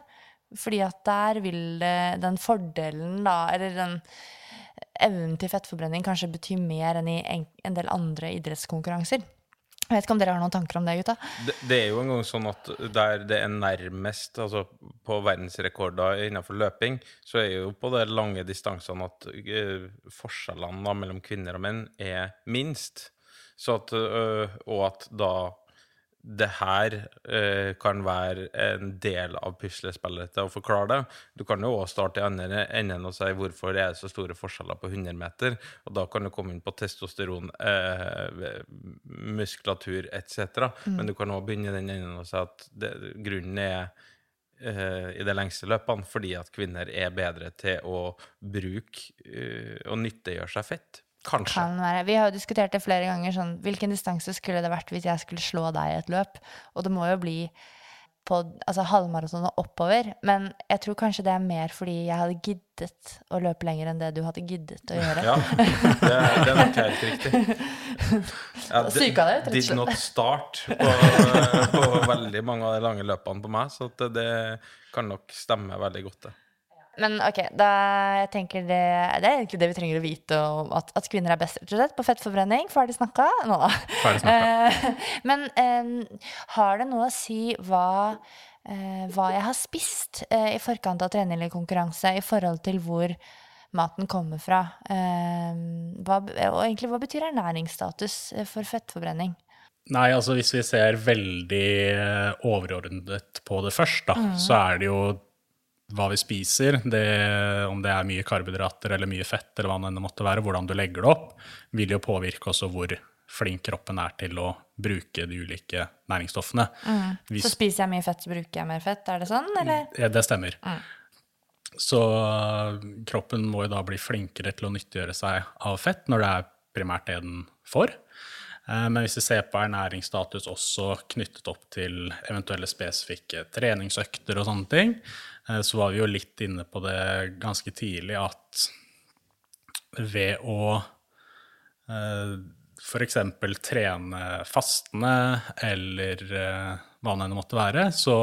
Fordi at der vil den fordelen, da, eller den evnen til fettforbrenning kanskje betyr mer enn i en del andre idrettskonkurranser. Jeg vet ikke om dere har noen tanker om det, gutta? Det, det er jo en gang sånn at der det er nærmest, altså på verdensrekorder innenfor løping, så er jo på de lange distansene at uh, forskjellene mellom kvinner og menn er minst. At, uh, og at da det her eh, kan være en del av puslespillet til å forklare det. Du kan jo også starte i andre enden og si hvorfor det er så store forskjeller på 100 meter. Og da kan du komme inn på testosteron, eh, muskulatur etc. Mm. Men du kan også begynne i den enden og si at det, grunnen er eh, i de lengste løpene fordi at kvinner er bedre til å bruke uh, og nyttiggjøre seg fett. Kanskje. Kan være. Vi har jo diskutert det flere ganger. Sånn, hvilken distanse skulle det vært hvis jeg skulle slå deg i et løp? Og det må jo bli på altså halvmaraton og oppover. Men jeg tror kanskje det er mer fordi jeg hadde giddet å løpe lenger enn det du hadde giddet å gjøre. Ja, det er, det er nok helt riktig. Ja, psyka det ut, rett og slett. Did not start på, på veldig mange av de lange løpene på meg, så det kan nok stemme veldig godt, det. Men ok, da jeg tenker det, det er egentlig det vi trenger å vite om at, at kvinner er best rett og slett på fettforbrenning. Ferdig snakka? Nå da. Eh, Men eh, har det noe å si hva, eh, hva jeg har spist eh, i forkant av trening eller konkurranse, i forhold til hvor maten kommer fra? Eh, hva, og egentlig, hva betyr ernæringsstatus eh, for fettforbrenning? Nei, altså hvis vi ser veldig overordnet på det først, da, så er det jo hva vi spiser, det, om det er mye karbohydrater eller mye fett, eller hva det enn måtte være, hvordan du legger det opp, vil jo påvirke også hvor flink kroppen er til å bruke de ulike næringsstoffene. Hvis- Så spiser jeg mye fett, så bruker jeg mer fett, er det sånn, eller? Ja, det stemmer. Så øh, kroppen må jo da bli flinkere til å nyttiggjøre seg av fett når det er primært det den får. Eh, Men hvis vi ser på ernæringsstatus også knyttet opp til eventuelle spesifikke treningsøkter og sånne ting, eh, så var vi jo litt inne på det ganske tidlig at ved å f.eks. trene fastende eller eh, hva det enn måtte være, så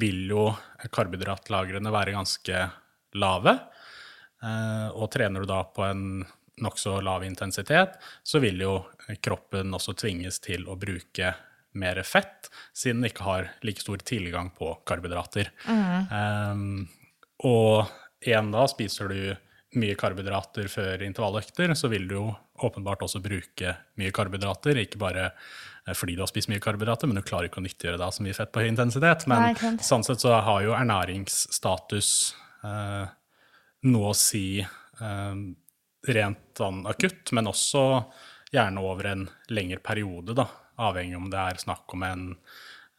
vil jo karbohydratlagrene være ganske lave. Eh, Og trener du da på en nokså lav intensitet, så vil jo kroppen også tvinges til å bruke mer fett, siden den ikke har like stor tilgang på karbohydrater. Um, og igjen da, spiser du mye karbohydrater før intervalløkter, så vil du jo åpenbart også bruke mye karbohydrater. Ikke bare eh, fordi du har spist mye karbohydrater, men du klarer ikke å nyttiggjøre deg så mye fett på høy intensitet. Men Nei, sånn sett så har jo ernæringsstatus eh, noe å si eh, rent sånn akutt, men også gjerne over en lengre periode, da. Avhengig om det er snakk om en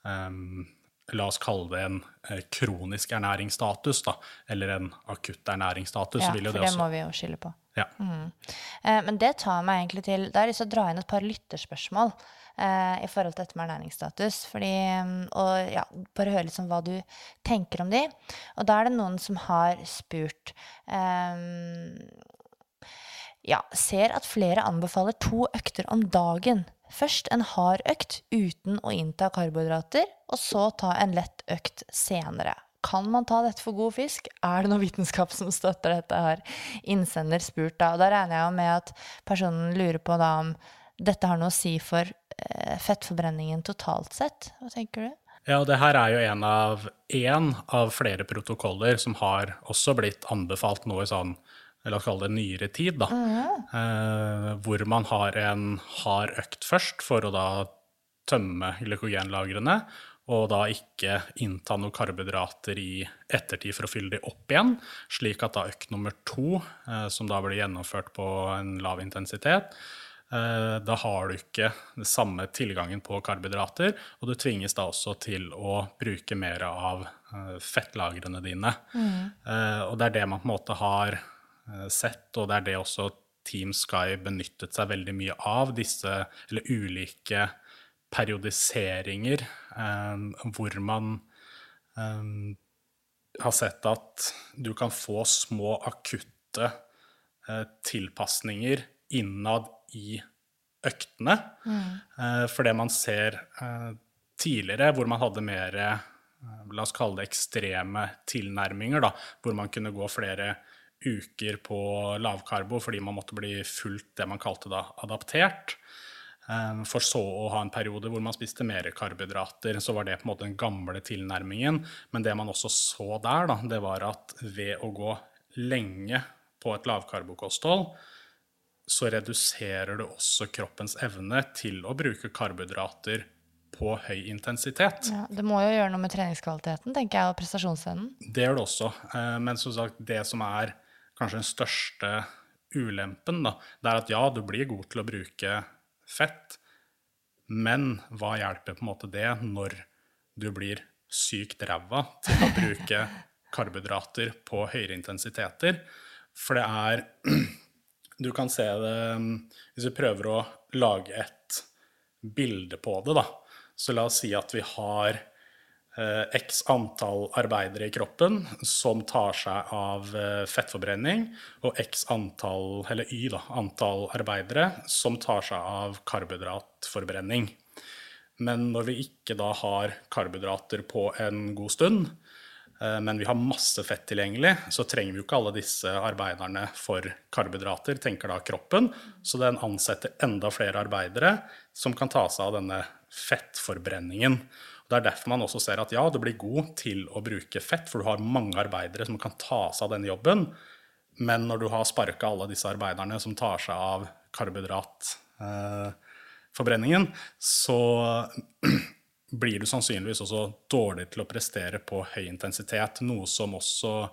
um, La oss kalle det en eh, kronisk ernæringsstatus, da. Eller en akutt ernæringsstatus. Ja, for det det også. må vi jo skille på. Ja. Eh, Men det tar meg egentlig til Da har jeg lyst til å dra inn et par lytterspørsmål eh, i forhold til dette med ernæringsstatus. Fordi, mm, og ja, bare høre litt om hva du tenker om de. Og da er det noen som har spurt eh, Ja, ser at flere anbefaler to økter om dagen. Først en hard økt uten å innta karbohydrater, og så ta en lett økt senere. Kan man ta dette for god fisk? Er det noe vitenskap som støtter dette, har innsender spurt da. Og da regner jeg med at personen lurer på da om dette har noe å si for eh, fettforbrenningen totalt sett. Hva tenker du? Ja, det her er jo en av, av flere protokoller som har også blitt anbefalt i sånn, la oss kalle det nyere tid, da. Eh, hvor man har en hard økt først for å da tømme glykogenlagrene, og da ikke innta noe karbohydrater i ettertid for å fylle de opp igjen, slik at da økt nummer to, eh, som da blir gjennomført på en lav intensitet, Eh, Da har du ikke den samme tilgangen på karbohydrater, og du tvinges da også til å bruke mer av fettlagrene dine. Eh, Og det er det man på en måte har sett, og det er det også Team Sky benyttet seg veldig mye av, disse eller ulike periodiseringer eh, hvor man eh, har sett at du kan få små akutte eh, tilpasninger innad i øktene. Eh, for det man ser eh, tidligere, hvor man hadde mer eh, La oss kalle det ekstreme tilnærminger, da, hvor man kunne gå flere uker på lavkarbo fordi man måtte bli fullt det man kalte da adaptert. Eh, For så å ha en periode hvor man spiste mer karbohydrater. Så var det på en måte den gamle tilnærmingen. Men det man også så der, da, det var at ved å gå lenge på et lavkarbokosthold, så reduserer du også kroppens evne til å bruke karbohydrater på høy intensitet. Ja, det må jo gjøre noe med treningskvaliteten, tenker jeg, og prestasjonsevnen. Det gjør det også. Eh, Men som sagt, det som er kanskje den største ulempen, da, det er at ja, du blir god til å bruke fett, men hva hjelper på en måte det når du blir sykt ræva til å bruke karbohydrater på høyere intensiteter? For det er Du kan se det Hvis vi prøver å lage et bilde på det, da. Så la oss si at vi har x antall arbeidere i kroppen som tar seg av eh, fettforbrenning, og x antall, eller y, da, antall arbeidere som tar seg av karbohydratforbrenning. Men når vi ikke da har karbohydrater på en god stund, eh, men vi har masse fett tilgjengelig, så trenger vi jo ikke alle disse arbeiderne for karbohydrater, tenker da kroppen. Så den ansetter enda flere arbeidere som kan ta seg av denne fettforbrenningen. Det er derfor man også ser at ja, du blir god til å bruke fett, for du har mange arbeidere som kan ta seg av denne jobben. Men når du har sparka alle disse arbeiderne som tar seg av karbohydratforbrenningen, så blir du sannsynligvis også dårlig til å prestere på høy intensitet. Noe som også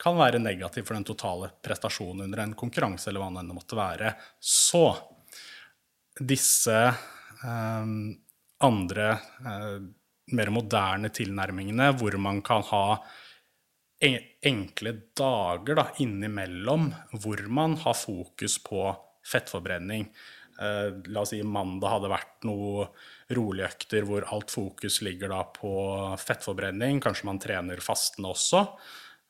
kan være negativt for den totale prestasjonen under en konkurranse, eller hva det måtte være. Så disse eh, andre eh, mer moderne tilnærmingene, hvor man kan ha enkle dager da, innimellom hvor man har fokus på fettforbrenning. Eh, la oss si mandag hadde vært noe rolige økter hvor alt fokus ligger da på fettforbrenning. Kanskje man trener fastende også.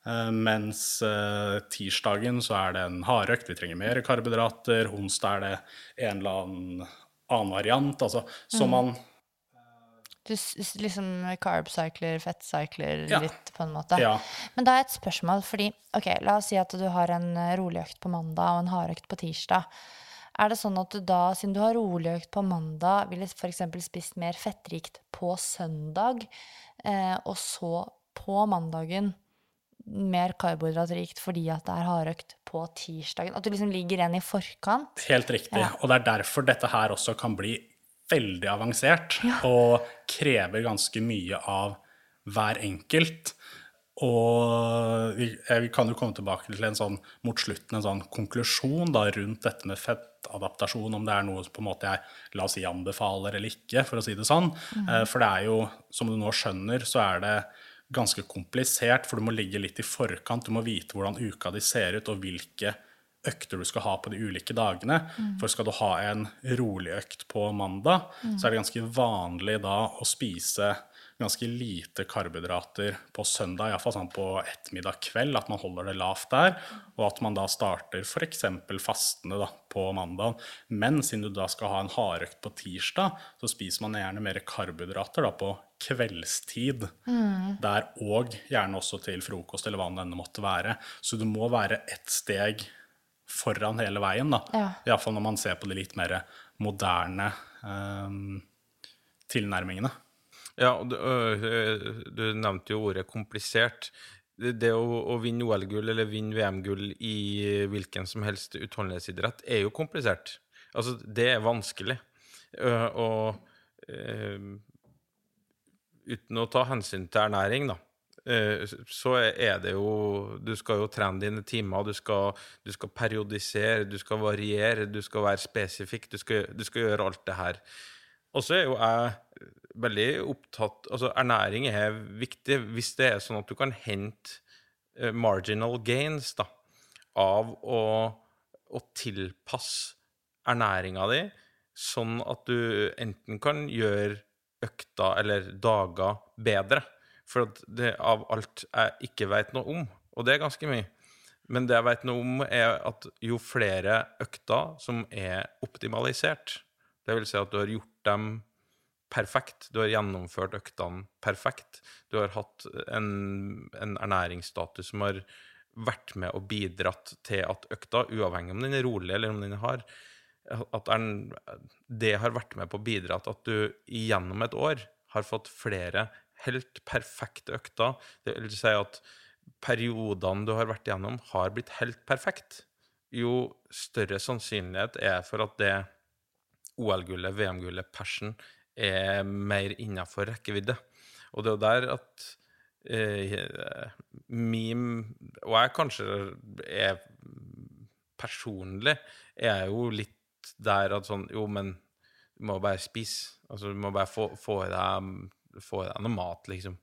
Eh, mens eh, tirsdagen så er det en hardøkt, vi trenger mer karbohydrater. Onsdag er det en eller annen annen variant. Altså, så Mm. man Du liksom carb-cycler, fett-cycler Ja. litt, på en måte. Ja. Men da er et spørsmål, fordi ok, la oss si at du har en eh, rolig økt på mandag og en hardøkt på tirsdag. Er det sånn at du da, siden du har rolig økt på mandag, ville f.eks. spist mer fettrikt på søndag, eh, og så på mandagen mer karbohydratrikt fordi at det er hardøkt på tirsdagen? At du liksom ligger igjen i forkant? Helt riktig. Ja. Og det er derfor dette her også kan bli veldig avansert og krever ganske mye av hver enkelt. Og vi, eh, kan jo komme tilbake til en sånn, mot slutten en sånn konklusjon da, rundt dette med fettadaptasjon, om det er noe på en måte jeg la oss si anbefaler eller ikke, for å si det sånn. Mm. For det er jo, som du nå skjønner, så er det ganske komplisert, for du må ligge litt i forkant. Du må vite hvordan uka di ser ut, og hvilke økter du skal ha på de ulike dagene. For skal du ha en rolig økt på mandag, så er det ganske vanlig da å spise ganske lite karbohydrater på søndag, iallfall sånn på ettermiddag kveld, at man holder det lavt der, og at man da starter f.eks. fastende da, på mandag. Men siden du da skal ha en hardøkt på tirsdag, så spiser man gjerne mer karbohydrater da på kveldstid. Der og gjerne også til frokost, eller hva det enn måtte være. Så du må være ett steg foran hele veien, da. Ja. Iallfall når man ser på de litt mer moderne um, tilnærmingene. Ja, og du, øh, du nevnte jo ordet komplisert. Det, det å, å vinne OL-gull eller vinne VM-gull i hvilken som helst utholdenhetsidrett er jo komplisert. Altså, det er vanskelig. Øh, og uh, uten å ta hensyn til ernæring, da, så er det jo Du skal jo trene dine timer, du skal, du skal periodisere, du skal variere, du skal være spesifikk, du skal, du skal gjøre alt det her. Og så er jo jeg veldig opptatt Altså, ernæring er viktig hvis det er sånn at du kan hente eh, marginal gains da, av å, å tilpasse ernæringa di sånn at du enten kan gjøre økta eller dager bedre. For det av alt jeg ikke vet noe om, og det er ganske mye Men det jeg vet noe om, er at jo flere økter som er optimalisert, det vil si at du har gjort dem perfekt, du har gjennomført øktene perfekt, du har hatt en, en ernæringsstatus som har vært med og bidratt til at økta, uavhengig om den er rolig eller om den er hard, at det har vært med på å bidra til at du gjennom et år har fått flere helt perfekte økter. Det vil si at periodene du har vært igjennom, har blitt helt perfekt. Jo større sannsynlighet er for at det OL-gullet, VM-gullet, persen er mer innenfor rekkevidde. Og det er jo der at eh, min Og jeg kanskje er personlig er jo litt der at sånn Jo, men du må bare spise. Altså, du må bare få, få i deg få deg noe mat, liksom.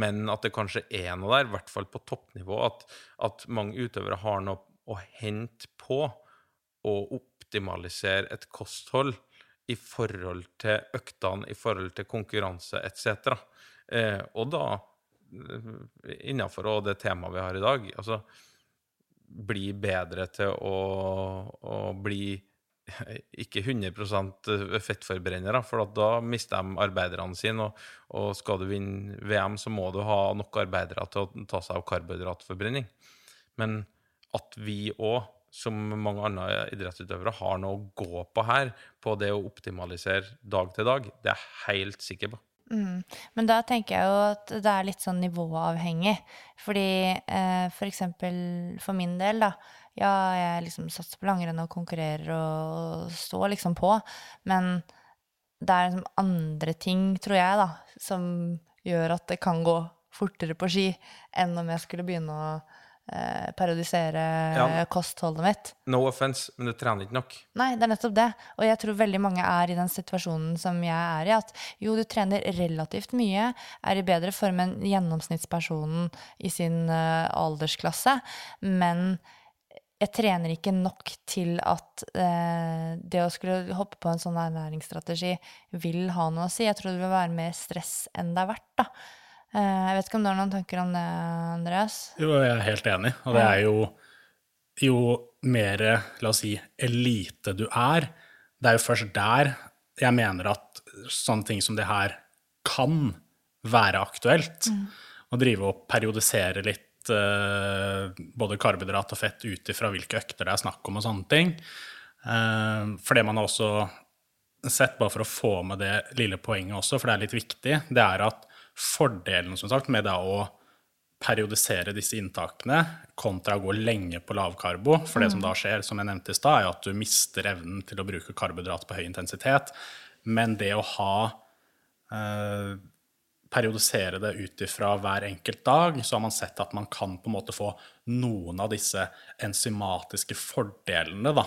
Men at det kanskje er noe der, i hvert fall på toppnivå, at, at mange utøvere har noe å hente på å optimalisere et kosthold i forhold til øktene, i forhold til konkurranse etc. Eh, og da, innafor det temaet vi har i dag, altså bli bedre til å, å bli ikke 100% fettforbrennere, for da mister de arbeiderne sine. Og, og, skal du vinne VM, så må du ha nok arbeidere til å ta seg av karbohydratforbrenning. Men at vi òg, som mange andre idrettsutøvere, har noe å gå på her, på det å optimalisere dag til dag, det er jeg helt sikker på. Mm. Men da tenker jeg jo at det er litt sånn nivåavhengig. Fordi eh, for eksempel for min del, da. Ja, jeg liksom satser på langrenn og konkurrerer og står liksom på. Men det er liksom andre ting, tror jeg, da, som gjør at det kan gå fortere på ski enn om jeg skulle begynne å eh, periodisere ja. kostholdet mitt. No offense, men du trener ikke nok. Nei, det er nettopp det. Og jeg tror veldig mange er i den situasjonen som jeg er i, at jo, du trener relativt mye, er i bedre form enn gjennomsnittspersonen i sin uh, aldersklasse, men jeg trener ikke nok til at eh, det å skulle hoppe på en sånn ernæringsstrategi vil ha noe å si. Jeg tror det vil være mer stress enn det er verdt. da. Eh, jeg vet ikke om du har noen tanker om det, Andreas? Jo, jeg er helt enig. Og det er jo jo mer, la oss si, elite du er, det er jo først der jeg mener at sånne ting som det her kan være aktuelt. Mm. Å drive og periodisere litt uh, både karbohydrat og fett ut ifra hvilke økter det er snakk om og sånne ting. Uh, for det man har også sett, bare for å få med det lille poenget også, for det er litt viktig, det er at Fordelen som sagt, med å periodisere disse inntakene kontra å gå lenge på lavkarbo, for det som da skjer, som jeg nevnte i stad, er at du mister evnen til å bruke karbohydrat på høy intensitet. Men det å ha eh, periodisere det ut ifra hver enkelt dag, så har man sett at man kan på en måte få noen av disse enzymatiske fordelene da,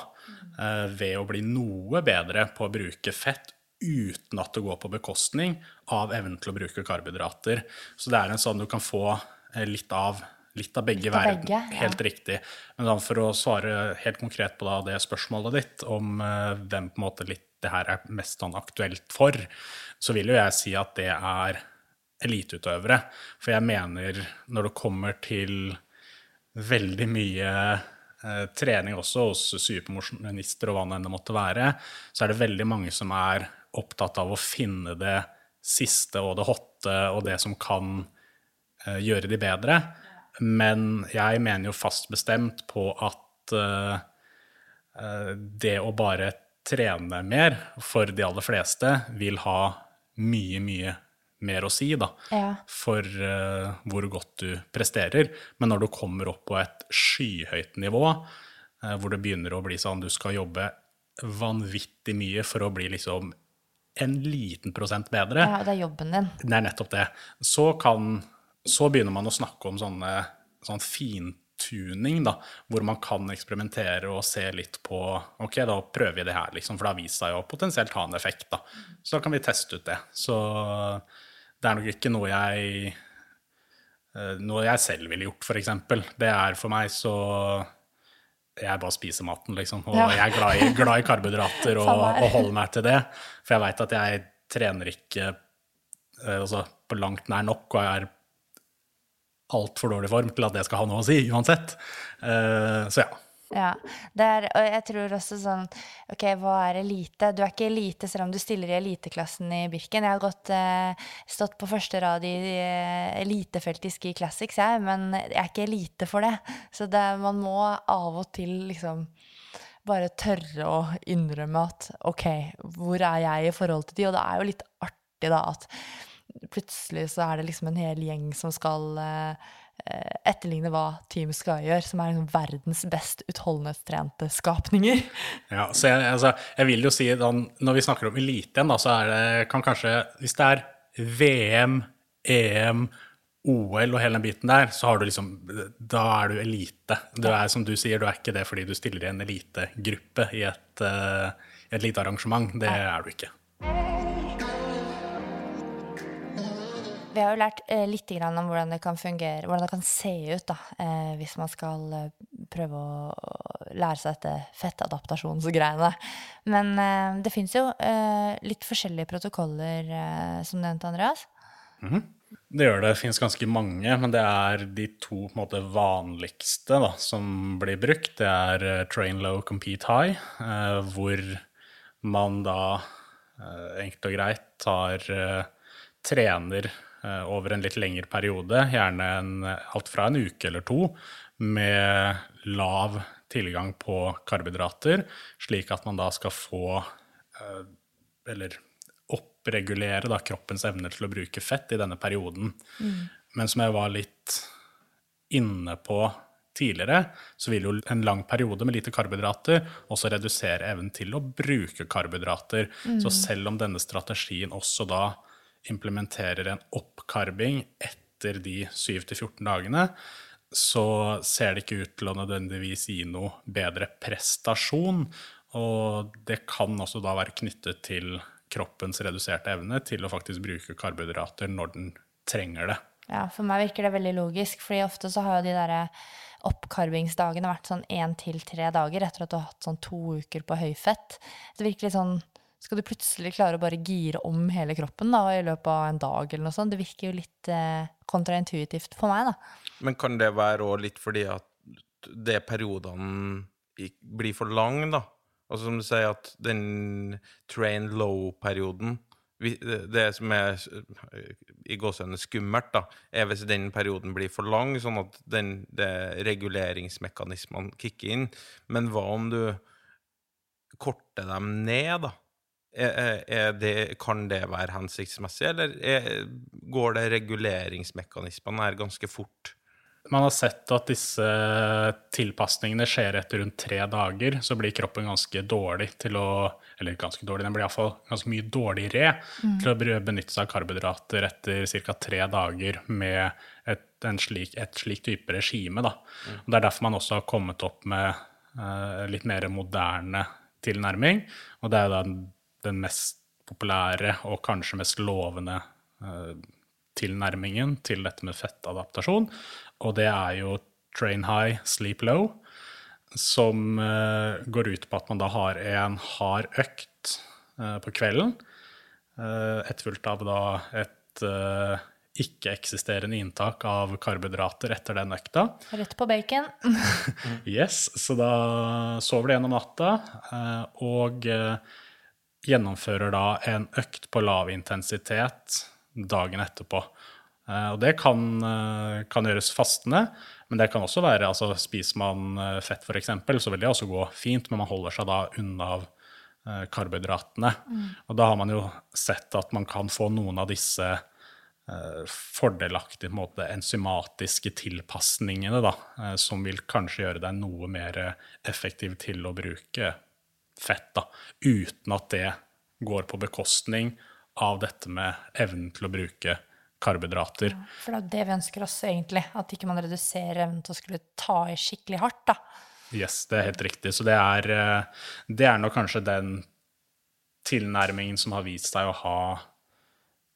eh, ved å bli noe bedre på å bruke fett uten at det går på bekostning av evnen til å bruke karbohydrater. Så det er en sånn du kan få eh, litt av, litt av begge verden. Ja. Helt riktig. Men for å svare helt konkret på det spørsmålet ditt om uh, hvem på en måte litt det her er mest sånn aktuelt for, så vil jo jeg si at det er eliteutøvere. For jeg mener når det kommer til veldig mye eh, trening også hos supermosjonister og hva det enn måtte være, så er det veldig mange som er opptatt av å finne det siste og det hotte og det som kan uh, gjøre de bedre. Men jeg mener jo fast bestemt på at uh, det å bare trene mer for de aller fleste vil ha mye, mye mer å si da, ja. for hvor godt du presterer. Men når du kommer opp på et skyhøyt nivå, hvor det begynner å bli sånn du skal jobbe vanvittig mye for å bli liksom en liten prosent bedre Ja, det er jobben din. Det er nettopp det. Så, kan, så begynner man å snakke om sånne, sånn fintuning, da, hvor man kan eksperimentere og se litt på Ok, da prøver vi det her, liksom, for det har vist seg å potensielt ha en effekt. da. Så da kan vi teste ut det. Så det er nok ikke noe jeg eh, noe jeg selv ville gjort, f.eks. Det er for meg så jeg bare spiser maten, liksom. Og ja. jeg er glad i, glad i karbohydrater og, og, holder meg til det. For jeg veit at jeg trener ikke uh, altså, på langt nær nok, og jeg er altfor dårlig form til at det skal ha noe å si uansett. Uh, så ja. Ja, er, og jeg tror også sånn Ok, hva er elite? Du er ikke elite selv om du stiller i eliteklassen i Birken. Jeg har gått, eh, stått på første rad i eh, elitefeltet i Ski Classics, jeg, men jeg er ikke elite for det. Så det, man må av og til liksom bare tørre å innrømme at ok, hvor er jeg i forhold til de? Og det er jo litt artig da at plutselig så er det liksom en hel gjeng som skal eh, etterligne hva Team Sky gjør, som er liksom verdens best utholdenhetstrente skapninger. Ja, så jeg, altså, jeg vil jo si da, Når vi snakker om elite igjen, da, så er det kan kanskje Hvis det er VM, EM, OL og hele den biten der, så har du liksom Da er du elite. Du er som du sier, du er ikke det fordi du stiller i en elitegruppe i et, uh, et lite arrangement. Det er du ikke. Vi har jo lært eh, litt om hvordan det kan fungere, hvordan det kan se ut da, eh, hvis man skal eh, prøve å lære seg dette fettadaptasjonsgreiene. Men eh, det fins jo eh, litt forskjellige protokoller, eh, som nevnt, Andreas. Mm -hmm. Det gjør det. Det fins ganske mange, men det er de to måte, vanligste da, som blir brukt. Det er train low, compete high, hvor man da enkelt og greit tar trener over en litt lengre periode, gjerne en, alt fra en uke eller to, med lav tilgang på karbohydrater, slik at man da skal få Eller oppregulere da, kroppens evne til å bruke fett i denne perioden. Mm. Men som jeg var litt inne på tidligere, så vil jo en lang periode med lite karbohydrater også redusere evnen til å bruke karbohydrater. Mm. Så selv om denne strategien også da implementerer en oppkarbing etter de 7-14 dagene, så ser det ikke ut til å nødvendigvis gi noe bedre prestasjon. Og det kan også da være knyttet til kroppens reduserte evne til å faktisk bruke karbohydrater når den trenger det. Ja, for meg virker det veldig logisk, fordi ofte så har jo de derre oppkarbingsdagene vært sånn én til tre dager etter at du har hatt sånn to uker på høyfett. Det virker litt sånn Skal du plutselig klare å bare gire om hele kroppen da, i løpet av en dag eller noe sånt? Det virker jo litt eh, kontraintuitivt for meg, da. Men kan det være òg litt fordi at det periodene blir for lang, da? Altså som du sier, at den train low-perioden det som er i gåsehudene skummelt, da, er hvis den perioden blir for lang, sånn at den, reguleringsmekanismene kicker inn. Men hva om du korter dem ned, da? Er, er det, kan det være hensiktsmessig, eller er, går det reguleringsmekanismene her ganske fort? Man har sett at disse tilpasningene skjer etter rundt tre dager. Så blir kroppen ganske dårlig til å Eller ganske dårlig, den blir iallfall ganske mye dårligere mm. til å benytte seg av karbohydrater etter ca. tre dager med et, slik, et slik type regime. Da. Mm. Og det er derfor man også har kommet opp med uh, litt mer moderne tilnærming. Og det er da den, mest populære og kanskje mest lovende uh, tilnærmingen til dette med fettadaptasjon, og det er jo train high, sleep low, som uh, går ut på at man da har en hard økt uh, på kvelden, uh, etterfulgt av da et ikke-eksisterende inntak av karbohydrater etter den økta. Rett på bacon. yes, så da sover du gjennom natta og gjennomfører da en økt på lav intensitet dagen etterpå. Eh, og det kan, eh, kan, gjøres fastende, men det kan også være altså Spiser man eh, fett, f.eks., så vil det også gå fint, men man holder seg da unna karbohydratene. Mm. Og da har man jo sett at man kan få noen av disse fordelaktige måte, enzymatiske tilpasningene, da, som vil kanskje gjøre deg noe mer effektiv til å bruke fett, da, uten at det går på bekostning av dette med evnen til å bruke karbohydrater. Ja, for det er det vi ønsker oss, egentlig. At ikke man reduserer evnen til å skulle ta i skikkelig hardt. da. Yes, det er helt riktig. Så det er, eh, det er nok kanskje den tilnærmingen som har vist seg å ha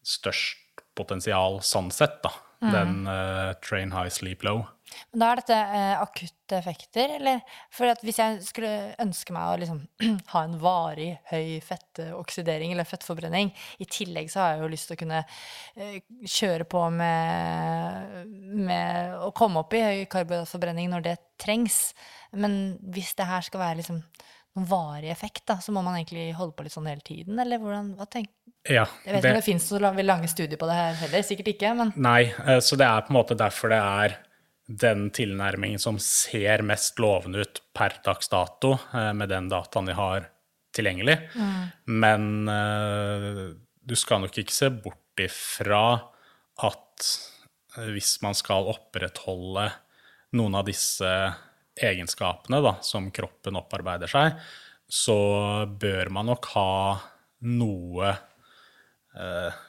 størst potensial sånn sett, da. Mm. Den uh, train high, sleep low. Men da er dette eh, akutte effekter, eller? For hvis jeg skulle ønske meg å liksom, ha en varig høy fettoksidering eller fettforbrenning, i tillegg så har jeg jo lyst til å kunne eh, kjøre på med, med å komme opp i høy karbohydratforbrenning når det trengs. Men hvis det her skal være liksom noen varig effekt, da, så må man egentlig holde på litt sånn hele tiden, eller hvordan, hva tenker ja, Jeg vet ikke om det finnes så lange studier på det her heller, sikkert ikke, men Nei, eh, så det er på en måte derfor det er den tilnærmingen som ser mest lovende ut per dags dato, eh, med den dataen de har tilgjengelig. Mm. Men uh, du skal nok ikke se bort ifra at uh, hvis man skal opprettholde noen av disse egenskapene da, som kroppen opparbeider seg, så bør man nok ha noe uh,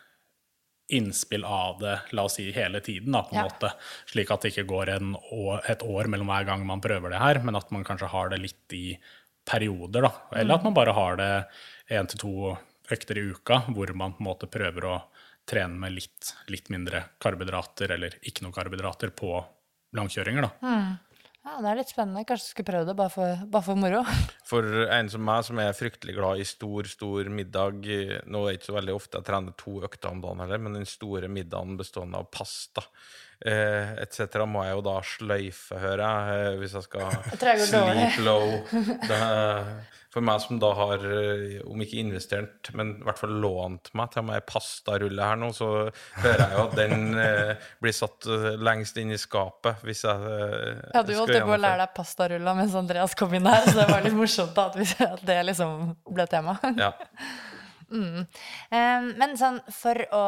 innspill av det la oss si, hele tiden, da, på en ja. måte. Slik at det ikke går år, et år mellom hver gang man prøver det her, men at man kanskje har det litt i perioder. da. Eller mm. at man bare har det én til to økter i uka, hvor man på en måte prøver å trene med litt, litt mindre karbohydrater eller ikke noe karbohydrater på langkjøringer. da. Mm. Ja, det er litt spennende. Kanskje du skulle prøve det, bare for, bare for moro. For en som meg, som er fryktelig glad i stor, stor middag Nå er det ikke så veldig ofte jeg trener to økter om dagen heller, men den store middagen bestående av pasta eh, etc. må jeg jo da sløyfe, hører jeg, eh, hvis jeg skal Jeg sleep low. Er, for meg som da har, eh, om ikke investert, men i hvert fall lånt meg til meg pastarulle her nå, så hører jeg jo at den eh, blir satt eh, lengst inn i skapet hvis jeg eh, Ja, jo holdt på å lære deg pastarulla mens Andreas kom inn her, så det var litt morsomt da, at det liksom ble tema. Ja. Eh, Men sånn, for å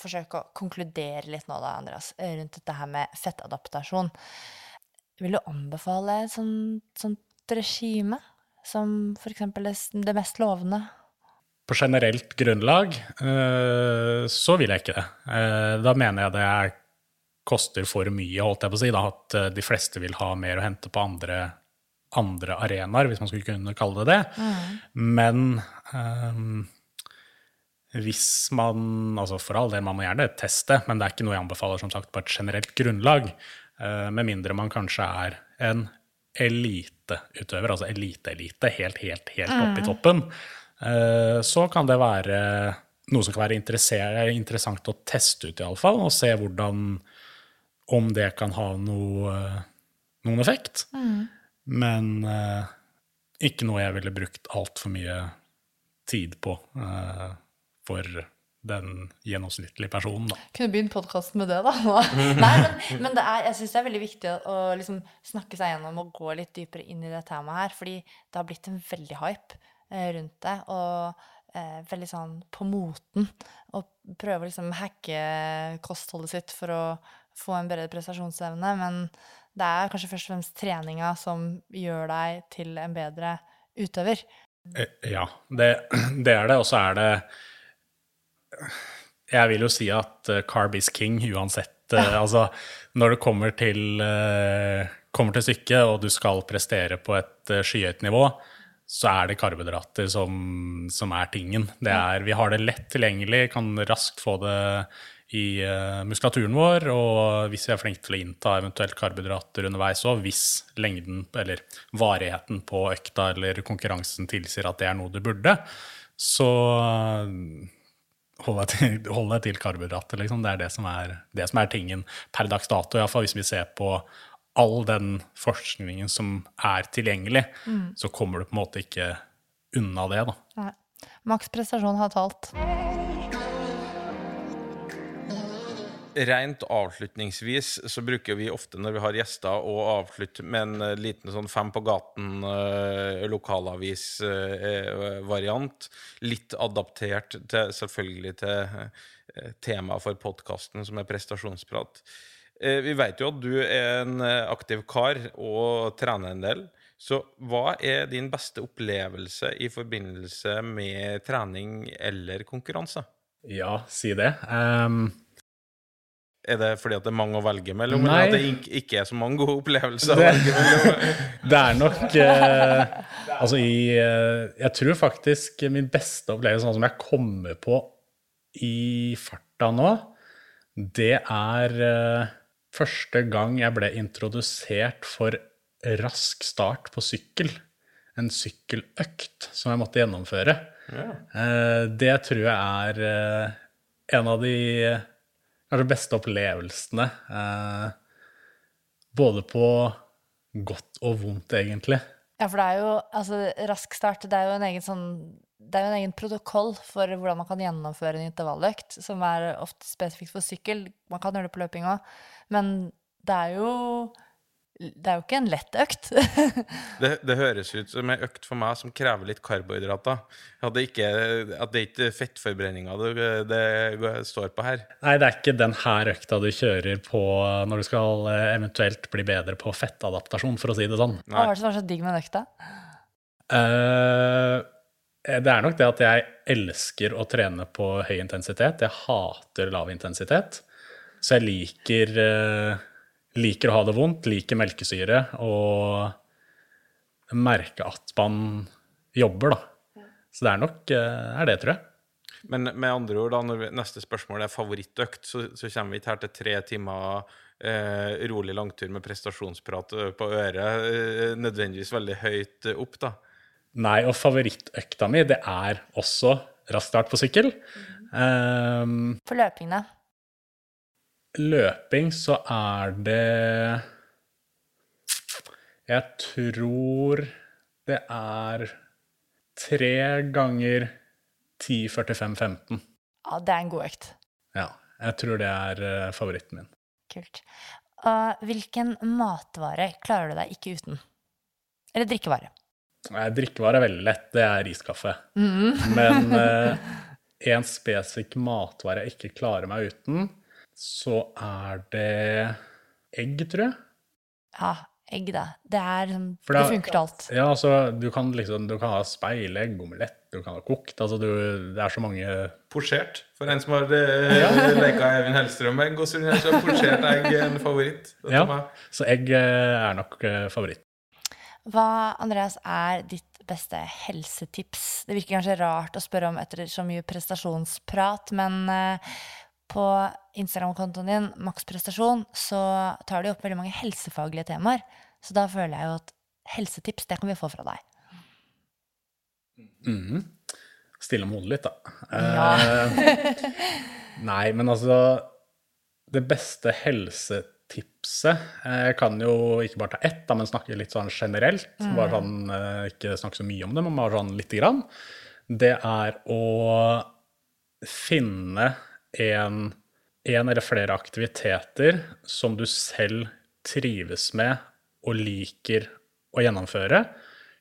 forsøke å konkludere litt nå da, Andreas, eh, rundt dette her med fettadaptasjon, vil du anbefale et sånt, sånt regime som eksempel det, mest lovende? På generelt grunnlag uh, så vil jeg ikke det. Uh, Da mener jeg det er, koster for mye, holdt jeg på å si. Da, at de fleste vil ha mer å hente på andre, andre arenaer, hvis man skulle kunne kalle det det. Men eh, hvis man altså For all del, man må gjerne teste, men det er ikke noe jeg anbefaler som sagt på et generelt grunnlag. eh, Med mindre man kanskje er en eliteutøver, altså elite-elite, helt, helt, helt oppe i toppen. eh, Så kan det være noe som kan være interessant å teste ut, iallfall, og se hvordan Om det kan ha noe, noen effekt. Men eh, ikke noe jeg ville brukt altfor mye tid på eh, for den gjennomsnittlige personen, da. Kunne begynt podkasten med det, da. Nei, men, men det er, jeg syns det er veldig viktig å, å liksom snakke seg gjennom og gå litt dypere inn i det temaet her, fordi det har blitt en veldig hype eh, rundt det, og eh, veldig sånn på moten. Og prøve å liksom hacke kostholdet sitt for å få en bedre prestasjonsevne, men det er kanskje først og fremst treninga som gjør deg til en bedre utøver. Eh, Ja, det, det er det. Og så er det Jeg vil jo si at uh, carb is king uansett. Eh, Altså, når det kommer til, uh, kommer til stykket, og du skal prestere på et uh, skyhøyt nivå, så er det karbohydrater som, som er tingen. Det er, vi har det lett tilgjengelig, kan raskt få det i muskulaturen vår, og hvis vi er flinke til å innta eventuelt karbohydrater underveis òg, hvis lengden eller varigheten på økta eller konkurransen tilsier at det er noe du burde, så hold deg til, hold deg til karbohydrater. Liksom. Det er det som er, det som er tingen per dags dato, iallfall hvis vi ser på all den forskningen som er tilgjengelig, så kommer du på en måte ikke unna det, da. Nei. Maks prestasjon har talt. Rent avslutningsvis så bruker vi ofte når vi har gjester å avslutte med en eh, liten sånn Fem på gaten eh, lokalavis-variant. Litt adaptert til, selvfølgelig til eh, temaet for podkasten, som er prestasjonsprat. Eh, vi vet jo at du er en eh, aktiv kar og trener en del. Så hva er din beste opplevelse i forbindelse med trening eller konkurranse? Ja, si det. Ehm, Er det fordi at det er mange å velge mellom, Nei. eller at det ikke- ikke er så mange gode opplevelser? å Det- velge mellom? Det er nok eh, Altså i eh, Jeg tror faktisk min beste opplevelse, sånn som jeg kommer på i farta nå, det er eh, første gang jeg ble introdusert for rask start på sykkel. En sykkeløkt som jeg måtte gjennomføre. Eh, det tror jeg er eh, en av de kanskje beste opplevelsene. Eh, både på godt og vondt, egentlig. Ja, for det er jo altså, rask start, det er jo en egen sånn det er jo en egen protokoll for hvordan man kan gjennomføre en intervalløkt, som er ofte spesifikt for sykkel. Man kan gjøre det på løping òg, men det er jo det er jo ikke en lett økt. Det, det høres ut som en økt for meg som krever litt karbohydrater. At det ikke, at det ikke er fettforbrenninga det, det står på her. Nei, det er ikke den her økta du kjører på når du skal eh, eventuelt bli bedre på fettadaptasjon, for å si det sånn. Hva var det som var så digg med den økta? Uh, det er nok det at jeg elsker å trene på høy intensitet. Jeg hater lav intensitet. Så jeg liker, eh, liker å ha det vondt, liker melkesyre og merke at man jobber, da. Så det er nok eh, er det, tror jeg. Men med andre ord, da, når vi, neste spørsmål er favorittøkt, så, så kommer vi ikke her til tre timer eh, rolig langtur med prestasjonsprat eh, på øret eh, nødvendigvis veldig høyt opp, da. Nei, og favorittøkta mi, det er også rask start på sykkel. Um, For løping, da? Løping så er det Jeg tror det er tre ganger 10, 45, 15. Ja, det er en god økt. Ja, jeg tror det er eh, favoritten min. Kult. Og hvilken matvare klarer du deg ikke uten? Eller drikkevare? Nei, Drikkevare er veldig lett, det er riskaffe. Men eh, en spesifikk matvare jeg ikke klarer meg uten, så er det egg, tror jeg. Ja, egg, da. Det er sånn For Det funker til alt. Ja, altså, du kan liksom, du kan ha speilegg, omelett, du kan ha kokt, altså du, det er så mange Posjert. For en som har ja. leka Eivind Hellstrøm en god stund så er posjert egg en favoritt. Ja, så egg eh, er nok eh, favoritt. Hva, Andreas, er ditt beste helsetips? Det virker kanskje rart å spørre om etter så mye prestasjonsprat, men eh, på Instagram-kontoen din, maksprestasjon, så tar du opp veldig mange helsefaglige temaer. Så da føler jeg jo at helsetips, det kan vi få fra deg. Mhm. Stille med hodet litt, da. Ja. Eh, nei, men altså Det beste helsetipset Jeg kan jo ikke bare ta ett, da, men snakke litt sånn generelt. Bare sånn, eh, Ikke snakke så mye om det, men bare sånn lite grann. Det er å finne en, eller flere aktiviteter som du selv trives med og liker å gjennomføre,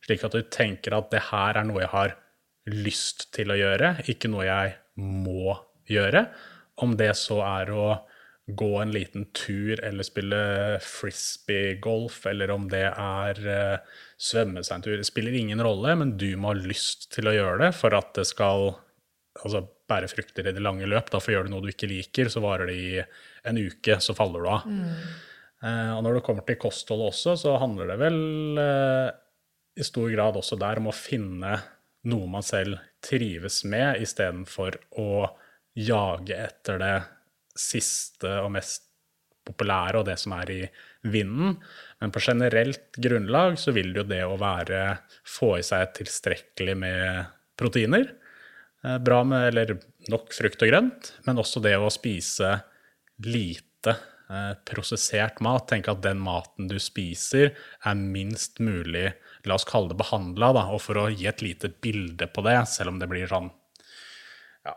slik at du tenker at det her er noe jeg har lyst til å gjøre, ikke noe jeg må gjøre. Om det så er å gå en liten tur eller spille frisbee-golf, eller om det er uh, svømme seg en tur. Det spiller ingen rolle, men du må ha lyst til å gjøre det for at det skal altså, bære frukter i det lange løp. Da, for gjør du noe du ikke liker, så varer det i en uke, så faller du av. Eh, og når det kommer til kosthold også, så handler det vel eh, i stor grad også der om å finne noe man selv trives med, istedenfor å jage etter det siste og mest populære og det som er i vinden. Men på generelt grunnlag så vil jo det å være få i seg tilstrekkelig med proteiner, bra med eller nok frukt og grønt, men også det å spise lite eh, prosessert mat. Tenk at den maten du spiser, er minst mulig la oss kalle det behandla, da, og for å gi et lite bilde på det, selv om det blir sånn Ja,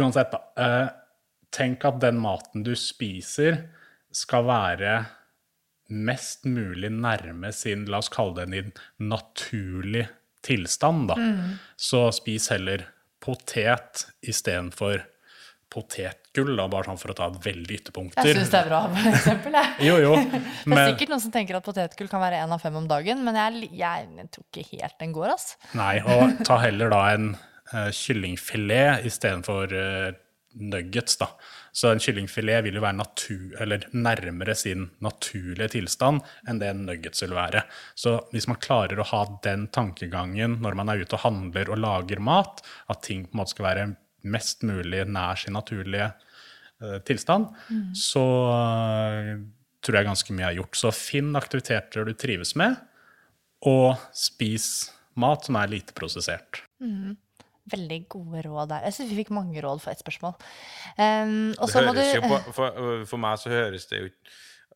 uansett, da. Eh, tenk at den maten du spiser, skal være mest mulig nærme sin, la oss kalle det en naturlig tilstand, da. Så spis heller potet istedenfor potetgull, da, bare sånn for å ta veldig ytterpunkter. Jeg syns det er bra for eksempel, jo, Jo, men... Det er sikkert noen som tenker at potetgull kan være én av fem om dagen, men jeg, jeg, jeg tror ikke helt den går, ass. nei, og ta heller da en uh, kyllingfilet istedenfor uh, nuggets, da. Så en kyllingfilet vil jo være natur, eller nærmere sin naturlige tilstand enn det en nuggets vil være. Så hvis man klarer å ha den tankegangen når man er ute og handler og lager mat, at ting på en måte skal være mest mulig nær sin naturlige uh, tilstand, så uh, tror jeg ganske mye er gjort. Så finn aktiviteter du trives med, og spis mat som er lite prosessert. Veldig gode råd der. Jeg syns vi fikk mange råd for ett spørsmål. Um, og Det så må du jo på, for, for meg så høres det jo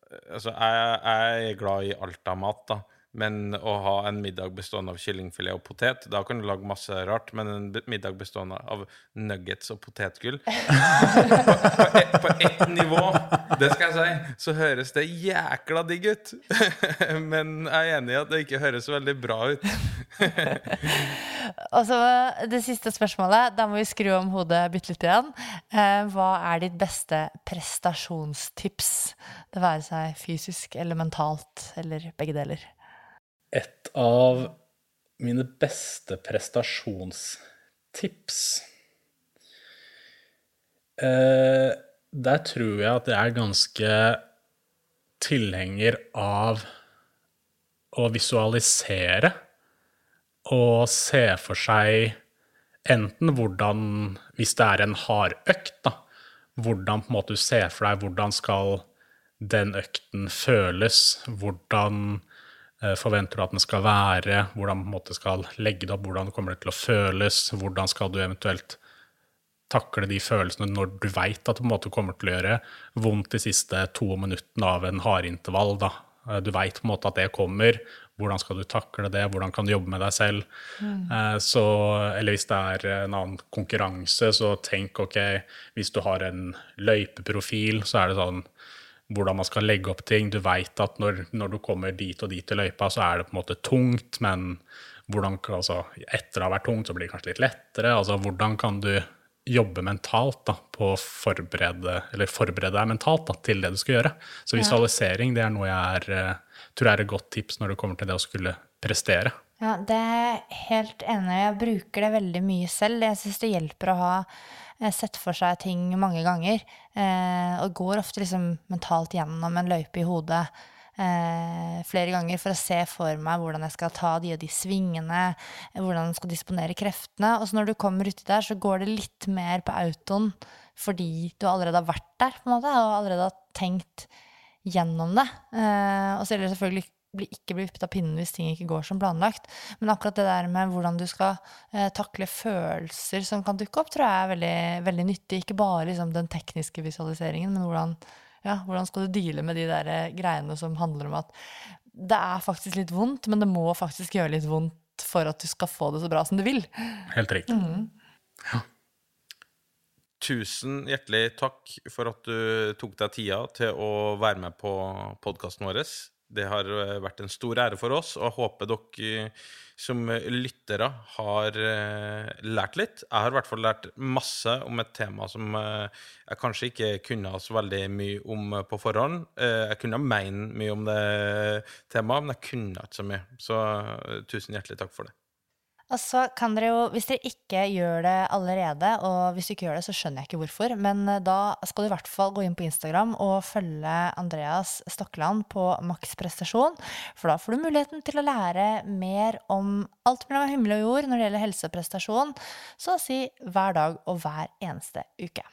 Altså, jeg, jeg er glad i alt av mat, da. Men å ha en middag bestående av kyllingfilet og potet, da kan du lage masse rart. Men en middag bestående av nuggets og potetgull På, på, ett, på ett nivå, det skal jeg si, så høres det jækla digg ut. Men jeg er enig i at det ikke høres så veldig bra ut. Og så det siste spørsmålet. Da må vi skru om hodet bitte litt igjen. Eh, hva er ditt beste prestasjonstips? Det være seg fysisk eller mentalt, eller begge deler. Et av mine beste prestasjonstips eh, Der tror jeg at jeg er ganske tilhenger av å visualisere og se for seg enten hvordan Hvis det er en hard økt, da. Hvordan på en måte du ser for deg hvordan skal den økten føles. Hvordan forventer du at den skal være? Hvordan du skal legge det opp? Hvordan kommer det til å føles? Hvordan skal du eventuelt takle de følelsene når du veit at det på en måte kommer til å gjøre vondt de siste to minuttene av en hardintervall? da. Eh, Du veit på en måte at det kommer. Hvordan skal du takle det? Hvordan kan du jobbe med deg selv? Mm. Så, eller hvis det er en annen konkurranse, så tenk ok, hvis du har en løypeprofil, så er det sånn hvordan man skal legge opp ting. Du veit at når, når, du kommer dit og dit i løypa, så er det på en måte tungt, men hvordan, altså, etter å ha vært tungt, så blir det kanskje litt lettere. Altså, hvordan kan du jobbe mentalt da, på å forberede, eller forberede deg mentalt da, til det du skal gjøre? Så visualisering det er noe jeg er, eh, tror jeg er et godt tips når det kommer til det å skulle prestere. Ja, det er helt enig. Jeg bruker det veldig mye selv. Jeg syns det hjelper å ha sett for seg ting mange ganger. Eh, og går ofte liksom mentalt gjennom en løype i hodet eh, flere ganger for å se for meg hvordan jeg skal ta de og de svingene, hvordan jeg skal disponere kreftene. Og så når du kommer uti der, så går det litt mer på autoen fordi du allerede har vært der, på en måte, og allerede har tenkt gjennom det. Eh, og så gjelder det selvfølgelig ikke bli vippet av pinnen hvis ting ikke går som planlagt. Men akkurat det der med hvordan du skal eh, takle følelser som kan dukke opp, tror jeg er veldig, veldig nyttig. Ikke bare liksom, den tekniske visualiseringen, men hvordan, ja, hvordan skal du deale med de der eh, greiene som handler om at det er faktisk litt vondt, men det må faktisk gjøre litt vondt for at du skal få det så bra som du vil. Helt riktig. Tusen hjertelig takk for at du tok deg tida til å være med på podkasten vår. Det har eh, vært en stor ære for oss, og jeg håper dere eh, som lyttere har eh, lært litt. Jeg har i hvert fall lært masse om et tema som jeg kanskje ikke kunne så veldig mye om på forhånd. Jeg kunne mene mye om det temaet, men jeg kunne ikke så mye. Så tusen hjertelig takk for det. Og så kan dere jo, hvis dere ikke gjør det allerede, og hvis du ikke gjør det, så skjønner jeg ikke hvorfor, men eh, da skal du i hvert fall gå inn på Instagram og følge Andreas Stokkeland på Maks prestasjon, for da får du muligheten til å lære mer om alt mellom himmel og jord når det gjelder helse og prestasjon, så å si hver dag og hver eneste uke.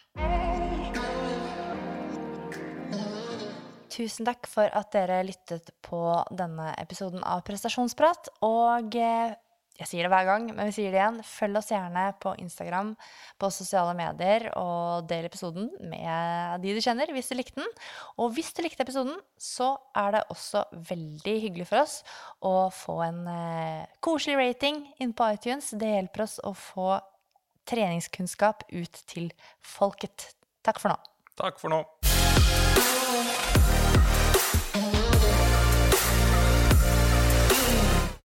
Tusen takk for at dere lyttet på denne episoden av Prestasjonsprat. Og eh, jeg sier det hver gang, men vi sier det igjen. Følg oss gjerne på Instagram, på sosiale medier, og del episoden med de du kjenner, hvis du likte den. Og hvis du likte episoden, så er det også veldig hyggelig for oss å få en eh, koselig rating inn på iTunes. Det hjelper oss å få treningskunnskap ut til folket. Takk for nå. Takk for nå.